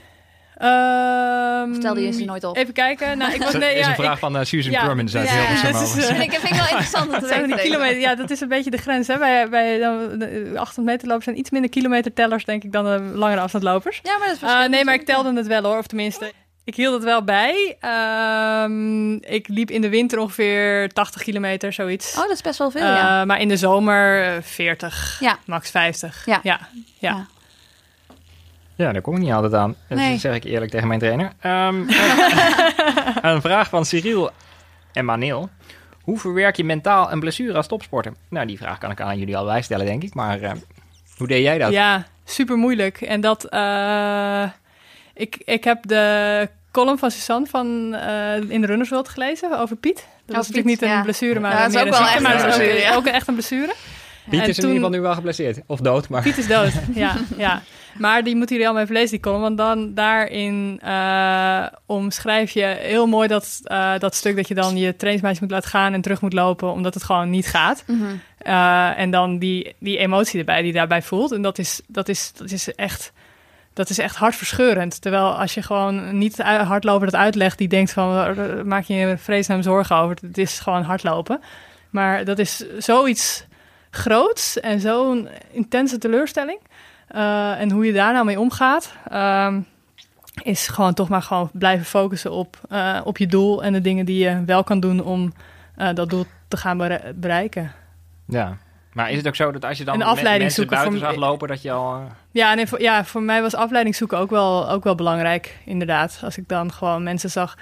Ehm, Stelde je ze nooit op? Even kijken. Nou, ik was, Dat nee, is ja, een vraag ik- van eh, Susan ja, uit ja, Hilversum. dit is, overigens. eh, Vind ik, vind ik wel interessant <laughs> Dat weten. die kilometer, ja, dat is een beetje de grens. Hè? Bij, bij dan- de 800 meter lopers zijn iets minder kilometertellers, denk ik, dan de langere afstandlopers. Ja, maar dat is Uh, nee, maar ik telde het wel hoor. Of tenminste, ik hield het wel bij. Ehm, ik liep in de winter ongeveer 80 kilometer, zoiets. Oh, dat is best wel veel, Uh, ja. Maar in de zomer eh, 40, Ja. max 50. Ja. ja. Ja. Daar kom ik niet altijd aan. Dat Nee. zeg ik eerlijk tegen mijn trainer. Ehm, <laughs> een vraag van Cyril en Maneel. Hoe verwerk je mentaal een blessure als topsporter? Nou, die vraag kan ik aan jullie allebei stellen, denk ik. Maar eh, hoe deed jij dat? Ja, super moeilijk. En dat, eh, ik, ik heb de column van Suzanne van, eh, in de Runners World gelezen over Piet. Dat was Piet, natuurlijk niet een ja. blessure, maar Ja, dat is meer ook een wel ziekte, echt maar een dat blessure, ja. ook echt een blessure. Piet En is in ieder geval nu wel geblesseerd. Of dood, maar... Piet is dood, <laughs> ja, ja. Maar die moet jullie allemaal even lezen, die column. Want dan daarin eh, omschrijf je heel mooi dat, eh, dat stuk dat je dan je trainingsmeisje moet laten gaan en terug moet lopen, omdat het gewoon niet gaat. Mhm. Eh, en dan die, die emotie erbij die je daarbij voelt. En dat is, dat is, dat is echt... Dat is echt hartverscheurend. Terwijl als je gewoon niet hardloper dat uitlegt, die denkt van "Eh, maak je je vreselijk zorgen over. Het is gewoon hardlopen. Maar dat is zoiets groots en zo'n intense teleurstelling. Eh, en hoe je daar nou mee omgaat, ehm, is gewoon toch maar gewoon blijven focussen op, eh, op je doel en de dingen die je wel kan doen om eh, dat doel te gaan bere- bereiken. Ja. Maar is het ook zo dat als je dan afleiding mensen zoeken buiten voor- zag lopen, dat je al... Ja, nee, voor, ja, voor mij was afleiding zoeken ook wel, ook wel belangrijk, inderdaad. Als ik dan gewoon mensen zag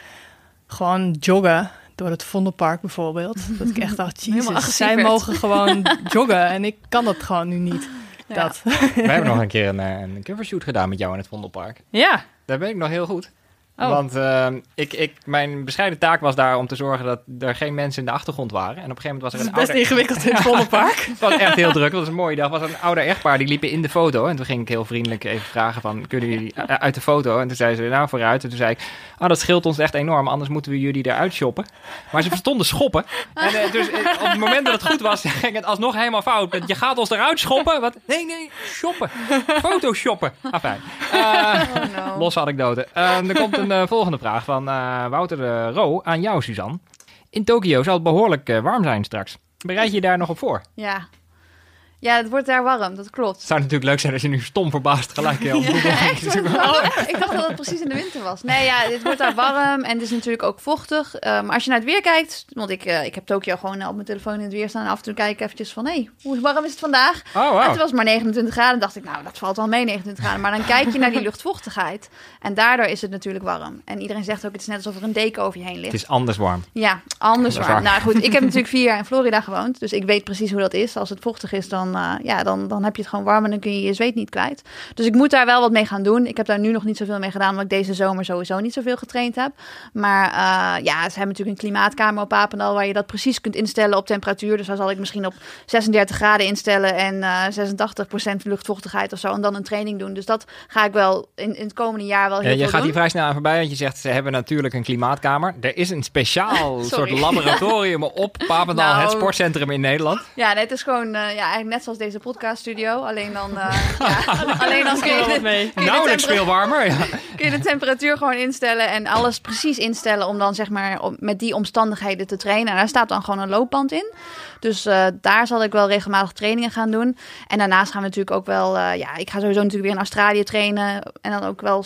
gewoon joggen door het Vondelpark bijvoorbeeld. Dat ik echt dacht, <laughs> jezus, zij werd. mogen gewoon <laughs> joggen en ik kan dat gewoon nu niet. Ja. Dat. We hebben <laughs> nog een keer een, eh, een covershoot gedaan met jou in het Vondelpark. Ja, Daar ben ik nog heel goed. Oh. Want eh, ik, ik, mijn bescheiden taak was daar om te zorgen dat er geen mensen in de achtergrond waren. En op een gegeven moment was er dat een is best ouder... ingewikkeld in <laughs> het Vondelpark. Het was echt heel druk. Het was een mooie dag. Het was een ouder echtpaar die liepen in de foto. En toen ging ik heel vriendelijk even vragen van, kunnen jullie uit de foto? En toen zeiden ze, nou vooruit. En toen zei ik, ah dat scheelt ons echt enorm. Anders moeten we jullie eruit shoppen. Maar ze verstonden schoppen. En eh, dus eh, op het moment dat het goed was, <laughs> ging het alsnog helemaal fout. Je gaat ons eruit schoppen? Wat? Nee, nee, shoppen. Photoshoppen. Afijn. Eh Oh no. Losse anekdote. Eh, er komt een eh, volgende vraag van eh, Wouter de Roo aan jou, Suzanne. In Tokio zal het behoorlijk eh, warm zijn straks. Bereid je je daar nog op voor? Ja. Ja, het wordt daar warm, dat klopt. Het zou natuurlijk leuk zijn als je nu stom verbaasd gelijk <laughs> Google Echt? <laughs> Oh, ik dacht dat het precies in de winter was. Nee, ja, het wordt daar warm en het is natuurlijk ook vochtig. Eh, maar als je naar het weer kijkt, want ik, eh, ik heb Tokio gewoon op mijn telefoon in het weer staan. En af en toe kijk ik eventjes van, hé, hey, hoe warm is het vandaag? Oh, En het was maar 29 graden. dacht ik, nou, dat valt wel mee, 29 graden. Maar dan kijk je naar die <laughs> luchtvochtigheid. En daardoor is het natuurlijk warm. En iedereen zegt ook, het is net alsof er een deken over je heen ligt. Het is anders warm. Ja, anders waar. waar. Nou goed, ik heb natuurlijk vier jaar in Florida gewoond. Dus ik weet precies hoe dat is. Als het vochtig is, dan, eh, ja, dan, dan heb je het gewoon warm en dan kun je je zweet niet kwijt. Dus ik moet daar wel wat mee gaan doen. Ik heb daar nu nog niet zoveel mee gedaan, omdat ik deze zomer sowieso niet zoveel getraind heb. Maar eh, ja, ze hebben natuurlijk een klimaatkamer op Papendal waar je dat precies kunt instellen op temperatuur. Dus dan zal ik misschien op 36 graden instellen en eh 86% luchtvochtigheid of zo. En dan een training doen. Dus dat ga ik wel in, in het komende jaar wel heel Ja, je gaat doen. hier vrij snel aan voorbij, want je zegt ze hebben natuurlijk een klimaatkamer. Er is een speciaal <laughs> soort laboratorium op <laughs> Papendal, Nou. het sportcentrum in Nederland. Ja, nee, het is gewoon eh, ja, eigenlijk net zoals deze podcaststudio. Alleen dan, eh, <laughs> ja, alleen dan kun je, de, mee. kun je de Nauwelijks tempera- veel warmer. Ja. <laughs> kun je de temperatuur gewoon instellen en alles precies instellen om dan zeg maar om- met die omstandigheden te trainen. En daar staat dan gewoon een loopband in. Dus eh, daar zal ik wel regelmatig trainingen gaan doen. En daarnaast gaan we natuurlijk ook wel, eh, ja, ik ga sowieso natuurlijk weer in Australië trainen. En dan ook wel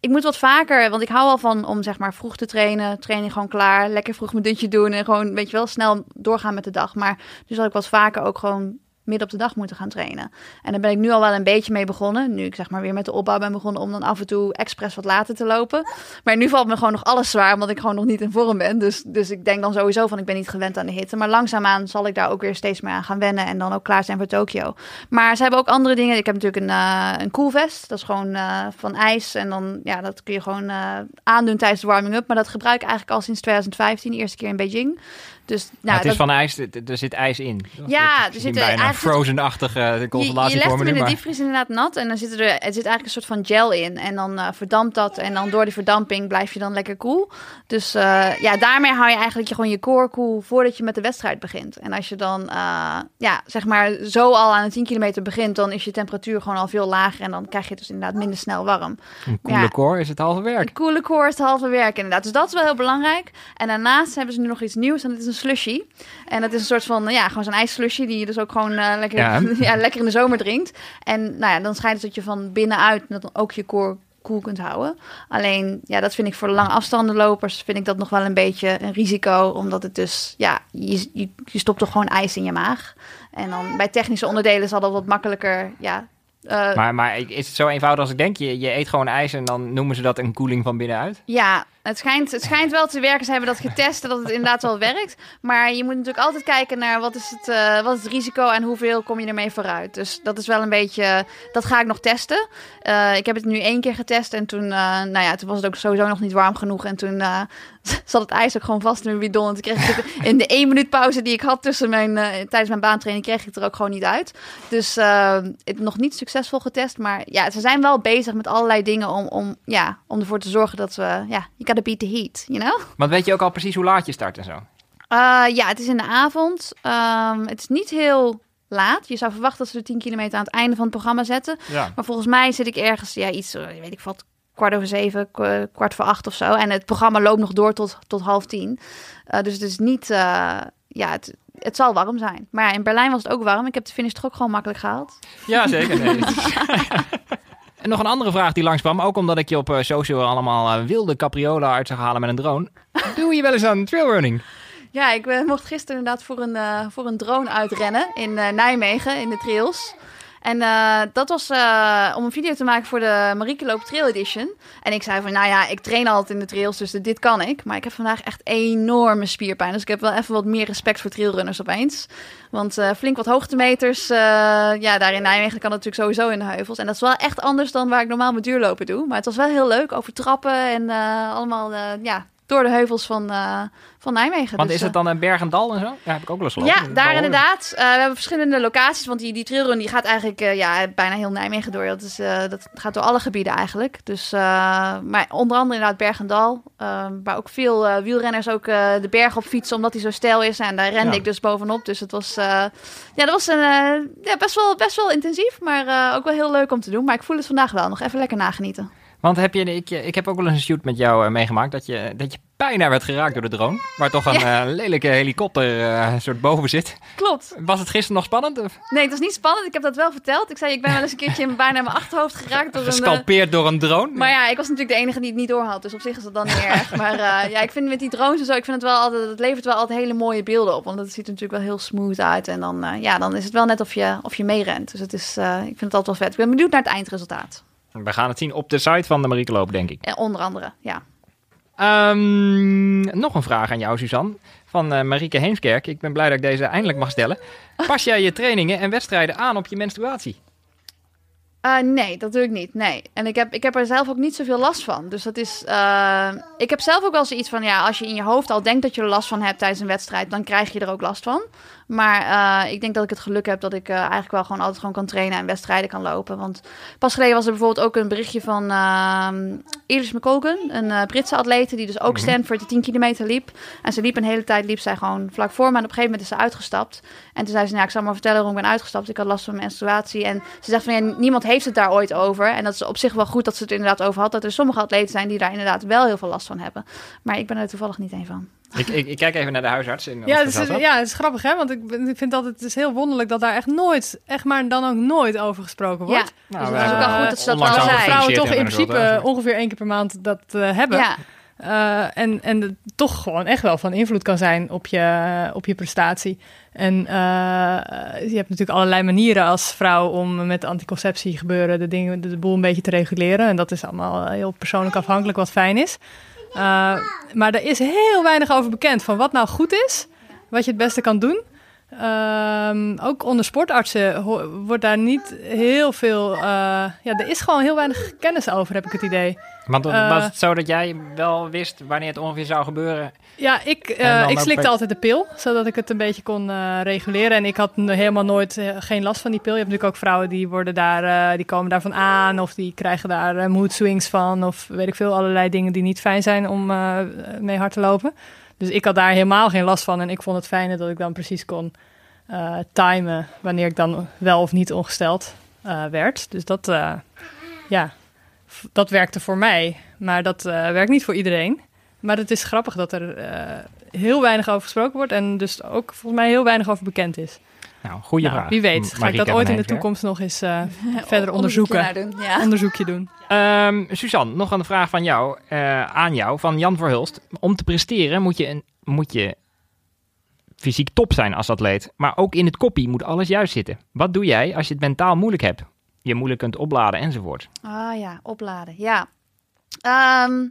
ik moet wat vaker, want ik hou wel van om zeg maar vroeg te trainen. Training gewoon klaar, lekker vroeg mijn dutje doen en gewoon, weet je wel, snel doorgaan met de dag. Maar nu zal ik wat vaker ook gewoon midden op de dag moeten gaan trainen. En daar ben ik nu al wel een beetje mee begonnen. Nu ik zeg maar weer met de opbouw ben begonnen om dan af en toe expres wat later te lopen. Maar nu valt me gewoon nog alles zwaar, omdat ik gewoon nog niet in vorm ben. Dus, dus ik denk dan sowieso van ik ben niet gewend aan de hitte. Maar langzaamaan zal ik daar ook weer steeds meer aan gaan wennen en dan ook klaar zijn voor Tokio. Maar ze hebben ook andere dingen. Ik heb natuurlijk een, eh een koelvest. Dat is gewoon eh, van ijs. En dan, ja, dat kun je gewoon eh, aandoen tijdens de warming-up. Maar dat gebruik ik eigenlijk al sinds 2015, de eerste keer in Beijing. Dus, nou, Maar het is dat- van ijs, er er zit ijs in. Ja, er zit, bijna eh, eigenlijk- Frozen-achtige je, je legt hem in de diepvries inderdaad nat en dan zit er, het zit eigenlijk een soort van gel in. En dan eh, verdampt dat en dan door die verdamping blijf je dan lekker koel. Dus eh, ja, daarmee hou je eigenlijk je, gewoon je core koel voordat je met de wedstrijd begint. En als je dan, eh, ja, zeg maar zo al aan de 10 kilometer begint, dan is je temperatuur gewoon al veel lager. En dan krijg je het dus inderdaad minder snel warm. Een koele Ja. core is het halve werk. Een koele core is het halve werk inderdaad. Dus dat is wel heel belangrijk. En daarnaast hebben ze nu nog iets nieuws en dat is een slushy. En dat is een soort van, ja, gewoon zo'n ijsslushy die je dus ook gewoon eh, lekker, Ja. <laughs> ja. lekker in de zomer drinkt. En nou ja, dan schijnt het dat je van binnenuit dat dan ook je core koel kunt houden. Alleen, ja, dat vind ik voor lange afstandenlopers vind ik dat nog wel een beetje een risico. Omdat het dus, ja, je, je, je stopt toch gewoon ijs in je maag. En dan bij technische onderdelen zal dat wat makkelijker, ja... eh, Maar, maar is het zo eenvoudig als ik denk? Je, je eet gewoon ijs en dan noemen ze dat een koeling van binnenuit? Ja, het schijnt, het schijnt wel te werken. Ze hebben dat getest dat het inderdaad wel werkt. Maar je moet natuurlijk altijd kijken naar wat is, het, eh, wat is het risico en hoeveel kom je ermee vooruit. Dus dat is wel een beetje, dat ga ik nog testen. Eh, ik heb het nu één keer getest en toen, eh, nou ja, toen was het ook sowieso nog niet warm genoeg. En toen <laughs> zat het ijs ook gewoon vast in mijn bidon. En toen kreeg in de één minuut pauze die ik had tussen mijn, tijdens mijn baantraining, kreeg ik het er ook gewoon niet uit. Dus het nog niet succesvol getest. Maar ja, ze zijn wel bezig met allerlei dingen om, om, ja, om ervoor te zorgen dat we, ja, you gotta beat the heat, you know? Want weet je ook al precies hoe laat je start en zo? Uh, ja, het is in de avond. Ehm, het is niet heel laat. Je zou verwachten dat ze de 10 kilometer aan het einde van het programma zetten. Ja. Maar volgens mij zit ik ergens, ja, iets, eh, weet ik wat, kwart over zeven, kwart voor acht of zo. En het programma loopt nog door tot, tot half tien. Uh, dus het is niet, uh, ja, het, het zal warm zijn. Maar ja, in Berlijn was het ook warm. Ik heb de finish toch ook gewoon makkelijk gehaald. Ja, zeker. Nee. <laughs> <laughs> en nog een andere vraag die langskwam, ook omdat ik je op uh, social allemaal uh, wilde capriola uit zag halen met een drone. <laughs> Doe je wel eens aan trailrunning? Ja, ik uh, mocht gisteren inderdaad voor een, uh, voor een drone uitrennen in uh, Nijmegen, in de trails. En uh, dat was uh, om een video te maken voor de Marieke Loop Trail Edition. En ik zei van, nou ja, ik train altijd in de trails, dus dit kan ik. Maar ik heb vandaag echt enorme spierpijn. Dus ik heb wel even wat meer respect voor trailrunners opeens. Want uh, flink wat hoogtemeters, ja, daar in Nijmegen kan het natuurlijk sowieso in de heuvels. En dat is wel echt anders dan waar ik normaal met duurlopen doe. Maar het was wel heel leuk, over trappen en allemaal, ja, door de heuvels van, uh, van Nijmegen. Want dus, is het dan een berg en dal en zo? Ja, heb ik ook wel eens Ja, daar inderdaad. Uh, we hebben verschillende locaties, want die, die trailrun die gaat eigenlijk uh, ja, bijna heel Nijmegen door. Dat, is, dat gaat door alle gebieden eigenlijk. Dus, maar onder andere inderdaad berg en dal. waar ook veel wielrenners ook de berg op fietsen, omdat die zo steil is. En daar rende ja. ik dus bovenop. Dus het was, ja, dat was een, ja, best, wel, best wel intensief, maar ook wel heel leuk om te doen. Maar ik voel het vandaag wel nog even lekker nagenieten. Want heb je, ik, ik heb ook wel eens een shoot met jou eh, meegemaakt dat je, dat je bijna werd geraakt door de drone. Waar toch een eh, lelijke helikopter eh, soort boven zit. Klopt. Was het gisteren nog spannend? Of Nee, het was niet spannend. Ik heb dat wel verteld. Ik zei, ik ben wel eens een keertje <laughs> bijna mijn achterhoofd geraakt door een... gescalpeerd door een drone? Maar ja, ik was natuurlijk de enige die het niet doorhad. Dus op zich is dat dan niet <laughs> erg. Maar ja, ik vind met die drones en zo, ik vind het wel altijd, het levert wel altijd hele mooie beelden op. Want het ziet er natuurlijk wel heel smooth uit. En dan, ja, dan is het wel net of je, of je meerent. Dus het is, ik vind het altijd wel vet. Ik ben benieuwd naar het eindresultaat. We gaan het zien op de site van de Marieke Loop, denk ik. Eh, onder andere, ja. Ehm, nog een vraag aan jou, Suzanne. Van eh, Marieke Heemskerk. Ik ben blij dat ik deze eindelijk mag stellen. <laughs> Pas jij je trainingen en wedstrijden aan op je menstruatie? Eh, nee, dat doe ik niet. Nee. En ik heb, ik heb er zelf ook niet zoveel last van. Dus dat is. ik heb zelf ook wel zoiets van: ja, als je in je hoofd al denkt dat je er last van hebt tijdens een wedstrijd, dan krijg je er ook last van. Maar eh, ik denk dat ik het geluk heb dat ik eh, eigenlijk wel gewoon altijd gewoon kan trainen en wedstrijden kan lopen. Want pas geleden was er bijvoorbeeld ook een berichtje van uh, Iris McColgan, een eh, Britse atlete die dus ook Stanford de 10 kilometer liep. En ze liep een hele tijd, liep zij gewoon vlak voor me. En op een gegeven moment is ze uitgestapt. En toen zei ze, nou, ik zal maar vertellen waarom ik ben uitgestapt. Ik had last van menstruatie. En ze zegt van, ja, niemand heeft het daar ooit over. En dat is op zich wel goed dat ze het er inderdaad over had. Dat er sommige atleten zijn die daar inderdaad wel heel veel last van hebben. Maar ik ben er toevallig niet een van. Ik, ik, ik kijk even naar de huisarts. In Ja, het is, gezelschap. ja, het is grappig hè, want ik, ik vind altijd, het is heel wonderlijk dat daar echt nooit, echt maar dan ook nooit over gesproken wordt. Ja, Nou, dus dat is ook wel goed dat ze dat wel zei. Vrouwen toch in principe ongeveer één keer per maand dat eh, hebben. Ja, Eh, en, en het toch gewoon echt wel van invloed kan zijn op je, op je prestatie. En eh, je hebt natuurlijk allerlei manieren als vrouw om met anticonceptie gebeuren de, dingen, de, de boel een beetje te reguleren. En dat is allemaal heel persoonlijk afhankelijk wat fijn is. Eh, maar er is heel weinig over bekend van wat nou goed is, wat je het beste kan doen. Ehm, ook onder sportartsen wordt daar niet heel veel. eh, ja, er is gewoon heel weinig kennis over, heb ik het idee. Want dan Eh, was het zo dat jij wel wist wanneer het ongeveer zou gebeuren? Ja, ik, eh, ik slikte altijd de pil, zodat ik het een beetje kon reguleren. En ik had helemaal nooit geen last van die pil. Je hebt natuurlijk ook vrouwen die, worden daar, die komen daarvan aan... of die krijgen daar mood swings van... of weet ik veel, allerlei dingen die niet fijn zijn om mee hard te lopen. Dus ik had daar helemaal geen last van. En ik vond het fijne dat ik dan precies kon eh, timen... wanneer ik dan wel of niet ongesteld eh, werd. Dus dat, eh, ja, dat werkte voor mij. Maar dat werkt niet voor iedereen. Maar het is grappig dat er heel weinig over gesproken wordt en dus ook volgens mij heel weinig over bekend is. Nou, goede Nou, vraag. wie weet, ga ik dat ooit in de toekomst nog eens eh, <laughs> verder onderzoeken. doen. Ja. <laughs> Onderzoekje doen. Ehm, Suzanne, nog een vraag van jou, eh, aan jou, van Jan Verhulst. Om te presteren moet je, een, moet je fysiek top zijn als atleet. Maar ook in het koppie moet alles juist zitten. Wat doe jij als je het mentaal moeilijk hebt? Je moeilijk kunt opladen enzovoort. Ah ja, opladen. Ja. Ehm,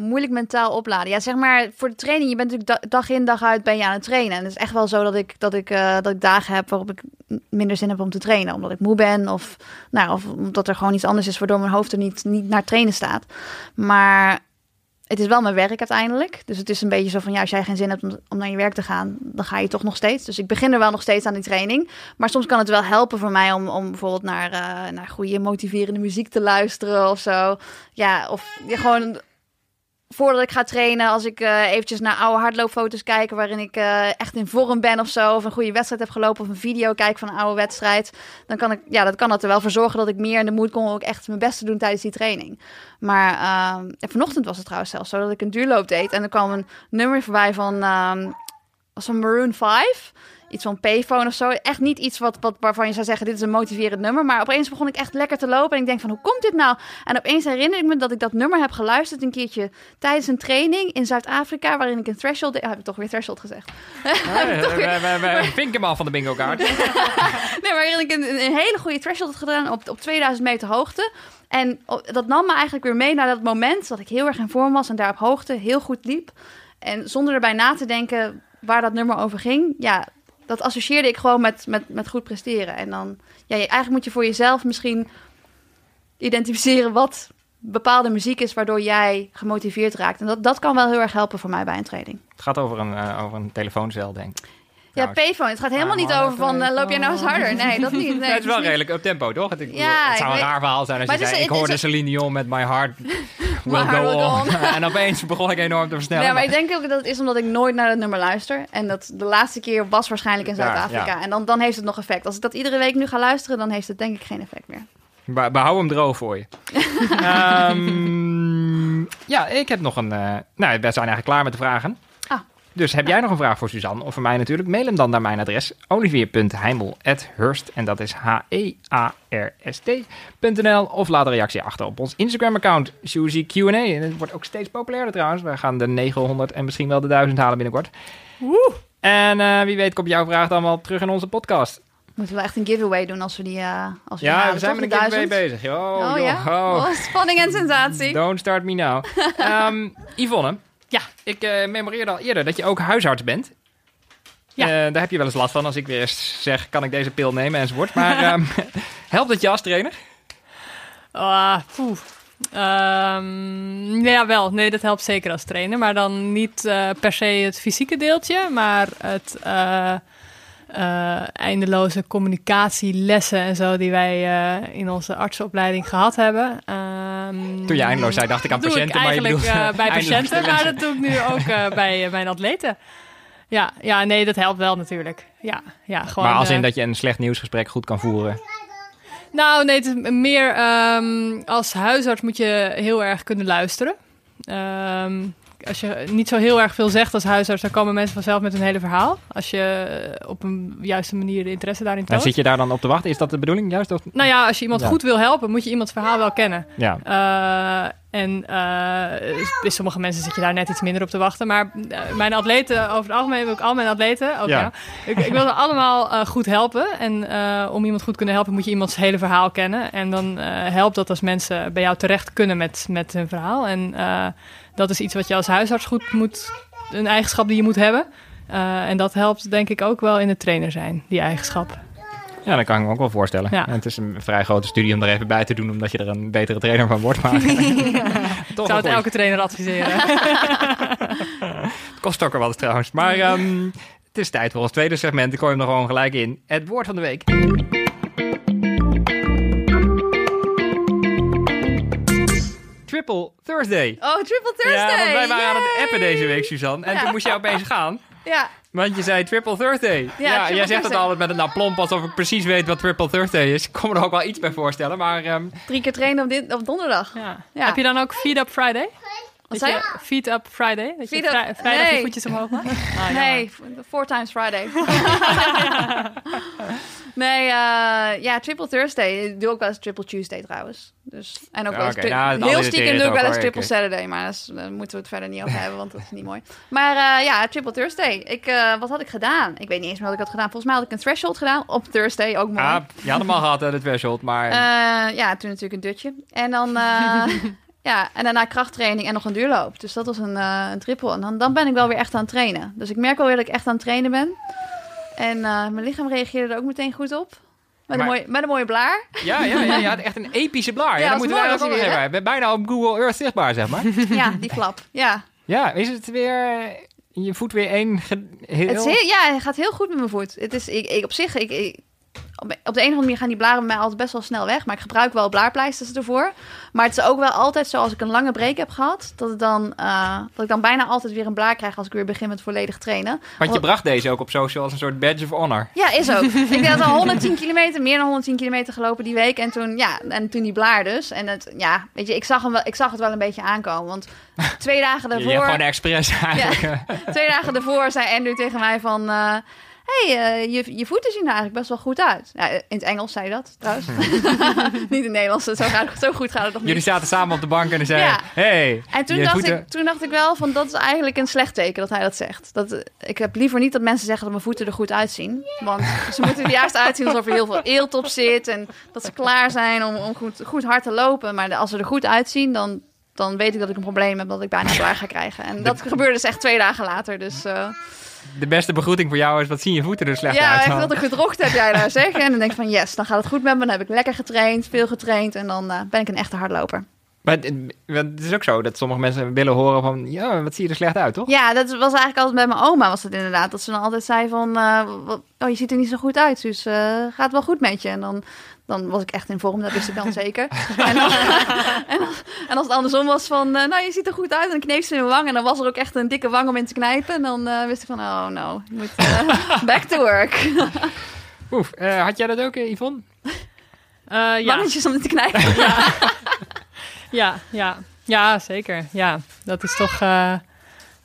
moeilijk mentaal opladen. Ja, zeg maar voor de training. Je bent natuurlijk da- dag in dag uit ben je aan het trainen. En het is echt wel zo dat ik, dat ik, eh, dat ik dagen heb waarop ik minder zin heb om te trainen. Omdat ik moe ben of, nou, of omdat er gewoon iets anders is waardoor mijn hoofd er niet, niet naar trainen staat. Maar het is wel mijn werk uiteindelijk. Dus het is een beetje zo van, ja, als jij geen zin hebt om, naar je werk te gaan, dan ga je toch nog steeds. Dus ik begin er wel nog steeds aan die training. Maar soms kan het wel helpen voor mij om, om bijvoorbeeld naar, eh, naar goede motiverende muziek te luisteren of zo. Ja, of ja, gewoon voordat ik ga trainen, als ik eh, eventjes naar oude hardloopfoto's kijk waarin ik eh, echt in vorm ben of zo, of een goede wedstrijd heb gelopen of een video kijk van een oude wedstrijd, dan kan ik, ja, dat kan dat er wel voor zorgen dat ik meer in de moed kom om ook echt mijn best te doen tijdens die training. Maar ehm, en vanochtend was het trouwens zelfs zo dat ik een duurloop deed en er kwam een nummer voorbij van, ehm was van Maroon 5. Iets van payphone of zo. Echt niet iets wat, wat, waarvan je zou zeggen, dit is een motiverend nummer. Maar opeens begon ik echt lekker te lopen. En ik denk van, hoe komt dit nou? En opeens herinner ik me dat ik dat nummer heb geluisterd een keertje tijdens een training in Zuid-Afrika. Waarin ik een threshold... Ah, heb ik toch weer threshold gezegd. Vink hem al van de bingo kaart. <laughs> Nee, waarin ik een, een hele goede threshold had gedaan op, op 2000 meter hoogte. En dat nam me eigenlijk weer mee naar dat moment dat ik heel erg in vorm was en daar op hoogte heel goed liep. En zonder erbij na te denken waar dat nummer over ging, ja, dat associeerde ik gewoon met, met, met goed presteren. En dan, ja, eigenlijk moet je voor jezelf misschien identificeren wat bepaalde muziek is waardoor jij gemotiveerd raakt. En dat, dat kan wel heel erg helpen voor mij bij een training. Het gaat over een, eh, over een telefooncel, denk ik. Ja, payphone. Het gaat helemaal Ah, niet over van eh, loop jij nou eens harder. Nee, dat niet. <laughs> Nee, Ja, het is wel redelijk up tempo, toch? Het, ik bedoel, Ja, het zou een weet- raar verhaal zijn als je Maar zei... is- ik het is- hoorde Celine Dion met My Heart <laughs> Will Go Will Go On. en opeens begon ik enorm te versnellen. Ja, maar ik denk ook dat het is omdat ik nooit naar dat nummer luister. En dat de laatste keer was waarschijnlijk in Zuid-Afrika. ja. En dan, dan heeft het nog effect. Als ik dat iedere week nu ga luisteren, dan heeft het denk ik geen effect meer. We, we houden hem droog voor je. <laughs> Ehm, ja, ik heb nog een... eh, nou, we zijn eigenlijk klaar met de vragen. Dus heb jij nog een vraag voor Suzanne? Of voor mij natuurlijk? Mail hem dan naar mijn adres. olivier.heimel.hurst. En dat is H-E-A-R-S-T.nl. Of laat een reactie achter op ons Instagram-account. Suzy Q&A. En het wordt ook steeds populairder trouwens. We gaan de 900 en misschien wel de 1000 halen binnenkort. Woe! En eh, wie weet komt jouw vraag dan wel terug in onze podcast. Moeten we echt een giveaway doen als we die, eh als we Ja, halen, we zijn met een giveaway bezig. Oh, Oh joh, ja? oh. Oh, spanning en sensatie. Don't start me now. <laughs> Ehm, Yvonne, Ja. ik eh memoreerde al eerder dat je ook huisarts bent. Ja. Eh, daar heb je wel eens last van als ik weer eens zeg, kan ik deze pil nemen enzovoort. Maar <laughs> ehm, helpt het je als trainer? Ah, poeh. Ehm, ja, wel. Nee, dat helpt zeker als trainer. Maar dan niet eh, per se het fysieke deeltje, maar het eindeloze communicatielessen en zo die wij in onze artsenopleiding gehad hebben. Ehm, Toen je eindeloos zei, dacht ik aan patiënten, Ik maar je eigenlijk bedoelt, eh, bij <laughs> patiënten, maar lessen. dat doe ik nu ook eh, <laughs> bij eh, mijn atleten. Ja, ja, nee, dat helpt wel natuurlijk. Ja, ja, gewoon, maar als in eh, dat je een slecht nieuwsgesprek goed kan voeren. nou, nee, het is meer ehm, als huisarts moet je heel erg kunnen luisteren. Ehm, als je niet zo heel erg veel zegt als huisarts, dan komen mensen vanzelf met hun hele verhaal. Als je eh, op een juiste manier de interesse daarin toont. zit je daar dan op te wachten? Is dat de bedoeling juist? Of? Nou ja, als je iemand Ja. goed wil helpen, moet je iemands verhaal wel kennen. Ja. Eh, en eh, bij sommige mensen zit je daar net iets minder op te wachten. Maar mijn atleten, over het algemeen wil ik al mijn atleten, ook Ja. ik, ik wil ze allemaal goed helpen. En om iemand goed te kunnen helpen, moet je iemands hele verhaal kennen. En dan helpt dat als mensen bij jou terecht kunnen met, met hun verhaal. En dat is iets wat je als huisarts goed moet, een eigenschap die je moet hebben. Eh, en dat helpt denk ik ook wel in het trainer zijn, die eigenschap. ja, dat kan ik me ook wel voorstellen. Ja. En het is een vrij grote studie om er even bij te doen, omdat je er een betere trainer van wordt. Maar <laughs> Toch zou het elke trainer adviseren. Het <laughs> kost ook wel wat trouwens. Maar ehm, het is tijd voor ons tweede segment. Ik gooi hem er gewoon gelijk in. Het woord van de week. Triple Thursday. Oh, Triple Thursday. Ja, want wij waren aan het appen deze week, Suzanne. En Ja. toen moest jij opeens gaan. Ja, Want je zei Triple Thursday. Ja, Triple jij zegt het altijd met een nou plomp alsof ik precies weet wat Triple Thursday is. Ik kon me er ook wel iets bij voorstellen. Maar ehm, drie keer trainen op, dit, op donderdag. Ja. Ja. Heb je dan ook Feed Up Friday? Dat zei je? Feed Up Friday? Dat je up- vrijdag je nee. voetjes omhoog maakt? <laughs> Ah, nee, four times Friday. <laughs> nee, eh, ja, Triple Thursday. Ik doe ook wel eens Triple Tuesday trouwens. Dus, en ook Ja, wel eens tri- nou, heel stiekem doe ik wel eens Triple Saturday. Maar dat is- daar moeten we het verder niet over hebben, want dat is niet mooi. Maar eh, ja, Triple Thursday. Ik, eh, wat had ik gedaan? Ik weet niet eens meer wat ik had gedaan. Volgens mij had ik een threshold gedaan op Thursday, ook mooi. ah, je had hem al gehad, de threshold. Maar Eh, ja, toen natuurlijk een dutje. En dan, eh, <laughs> ja, en daarna krachttraining en nog een duurloop. Dus dat was een, eh, een triple. En dan, dan ben ik wel weer echt aan het trainen. Dus ik merk wel weer dat ik echt aan het trainen ben. En eh, mijn lichaam reageerde er ook meteen goed op. Met, Maar- een, mooie, met een mooie blaar. ja, ja, ja, <laughs> echt een epische blaar. Ja, Ja, moeten nog hij even hebben. Bijna op Google Earth zichtbaar, zeg maar. <laughs> ja, die flap. Ja. ja, is het weer... Je voet weer één... Heel... Het is heel, ja, het gaat heel goed met mijn voet. Het is, ik, ik op zich, ik, ik- op, de een of andere manier gaan die blaren bij mij altijd best wel snel weg. Maar ik gebruik wel blaarpleisters ervoor. Maar het is ook wel altijd zo als ik een lange break heb gehad. Dat, het dan, eh, dat ik dan bijna altijd weer een blaar krijg als ik weer begin met volledig trainen. Want je bracht deze ook op social als een soort badge of honor. Ja, is ook. <laughs> ik had al 110 kilometer, meer dan 110 kilometer gelopen die week. En toen, ja, en toen die blaar dus. En het, ja, weet je, ik zag, hem wel, ik zag het wel een beetje aankomen. Want twee dagen <laughs> Je daarvoor... hebt gewoon expres eigenlijk. Twee dagen daarvoor zei Andrew tegen mij van... eh, hey, eh, je, je voeten zien er eigenlijk best wel goed uit. Ja, in het Engels zei je dat, trouwens. <laughs> niet in het Nederlands, zo, gaat, zo goed gaat het nog niet. Jullie zaten samen op de bank en dan zeiden... Ja. Hey, En toen je dacht, voeten- ik, toen dacht ik wel van, dat is eigenlijk een slecht teken dat hij dat zegt. Dat, eh, ik heb liever niet dat mensen zeggen dat mijn voeten er goed uitzien. Want ze moeten er juist uitzien alsof er heel veel <laughs> eelt op zit. En dat ze klaar zijn om, om goed, goed hard te lopen. Maar als ze er goed uitzien, dan, dan weet ik dat ik een probleem heb dat ik bijna klaar ga krijgen. En dat gebeurde dus echt twee dagen later. Dus... eh, De beste begroeting voor jou is, wat zien je voeten er slecht ja, uit? echt wat een gedrocht heb jij daar zeg. En dan denk ik van yes, dan gaat het goed met me. Dan heb ik lekker getraind, veel getraind. En dan eh, ben ik een echte hardloper. Maar het, is ook zo dat sommige mensen willen horen van... Ja, wat zie je er slecht uit, toch? Ja, dat was eigenlijk altijd bij mijn oma was het inderdaad. Dat ze dan altijd zei van, eh, oh je ziet er niet zo goed uit. Dus eh, gaat wel goed met je. En dan, dan was ik echt in vorm, dat wist ik dan <laughs> zeker. en, dan, <laughs> en, als, en als het andersom was van, eh, nou je ziet er goed uit. En dan kneep ze in mijn wang. En dan was er ook echt een dikke wang om in te knijpen. En dan eh, wist ik van, oh no, je moet eh, <laughs> back to work. Oef, had jij dat ook, Yvonne? Ja. Mannetjes om te knijpen. Ja, ja, ja, zeker. Ja, dat is toch.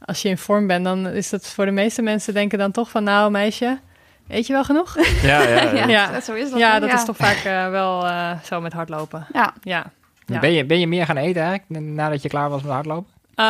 als je in vorm bent, dan is dat voor de meeste mensen denken dan toch van, nou, meisje, eet je wel genoeg? <laughs> Ja, ja, ja. Zo is dat. ja, dat is toch vaak eh, wel eh, zo met hardlopen. Ja. Ja. Ja. Ben, je, ben je meer gaan eten eigenlijk, nadat je klaar was met hardlopen? Eh,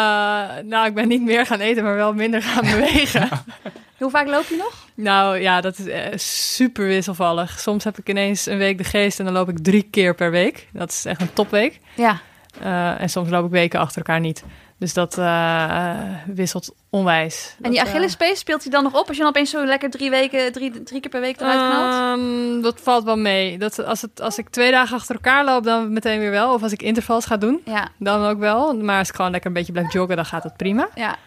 nou, ik ben niet meer gaan eten, maar wel minder gaan <laughs> bewegen. <laughs> Hoe vaak loop je nog? nou ja, dat is eh, super wisselvallig. Soms heb ik ineens een week de geest en dan loop ik drie keer per week. Dat is echt een topweek. Ja. Eh, en soms loop ik weken achter elkaar niet. Dus dat eh, eh, wisselt onwijs. En die Dat, eh, Achillespees speelt hij dan nog op als je dan opeens zo lekker drie weken, drie, drie keer per week eruit knalt? Ehm, dat valt wel mee. Dat, als, het, als ik twee dagen achter elkaar loop, dan meteen weer wel. Of als ik intervals ga doen, Ja, dan ook wel. Maar als ik gewoon lekker een beetje blijf joggen, dan gaat het prima. ja,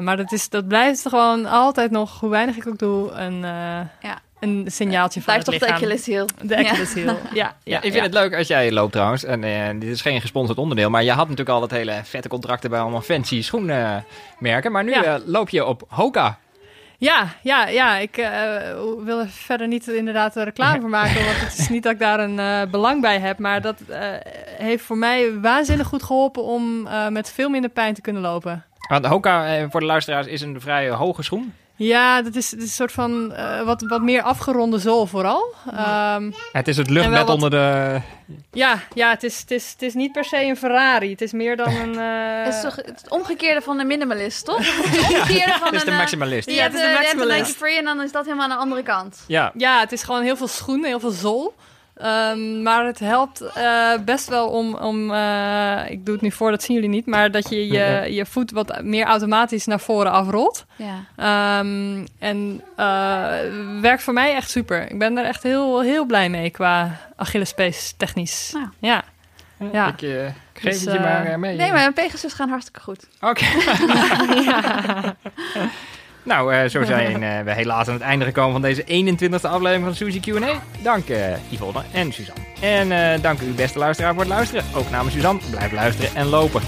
maar dat, is, dat blijft gewoon altijd nog, hoe weinig ik ook doe, een, Ja. Een signaaltje van blijft het toch de lichaam. Achilles heel. De Achilles heel. Ja, <laughs> ja, Ja, ik vind het leuk als jij loopt trouwens. En eh, dit is geen gesponsord onderdeel. Maar je had natuurlijk al dat hele vette contracten bij allemaal fancy schoenmerken. Maar nu Ja. eh, loop je op Hoka. Ja, ja, ja. Ik eh, wil er verder niet inderdaad een reclame voor maken, want het is niet dat ik daar een eh, belang bij heb. Maar dat eh, heeft voor mij waanzinnig goed geholpen om eh, met veel minder pijn te kunnen lopen. Want Hoka, eh, voor de luisteraars, is een vrij hoge schoen. Ja, dat is, dat is een soort van eh, wat, wat meer afgeronde zool vooral. Ehm, Het is het luchtbed wat- onder de... ja, ja het, is, het, is, het is niet per se een Ferrari. Het is meer dan een... <laughs> eh, Het is toch het omgekeerde van de minimalist, toch? <laughs> Het omgekeerde van Het is een... de eh, maximalist. Ja, het is de de, je hebt maximalist. Nike Free en dan is dat helemaal aan de andere kant. Ja, Ja, het is gewoon heel veel schoen, heel veel zool. Ehm, maar het helpt eh, best wel om, om eh, ik doe het nu voor, dat zien jullie niet, maar dat je je, je voet wat meer automatisch naar voren afrolt. Ja. Ehm, en eh, werkt voor mij echt super. Ik ben er echt heel, heel blij mee qua Achillespees technisch. Nou. Ja. Ja. ik, eh, ik geef Dus, het je maar mee. Nee, maar mijn Pegasus gaan hartstikke goed. Oké. <laughs> <laughs> <laughs> Nou, eh, zo zijn <laughs> eh, we helaas aan het einde gekomen van deze 21e aflevering van Suzy Q&A. Dank eh Yvonne en Suzanne. En dank u beste luisteraar voor het luisteren. Ook namens Suzanne, blijf luisteren en lopen.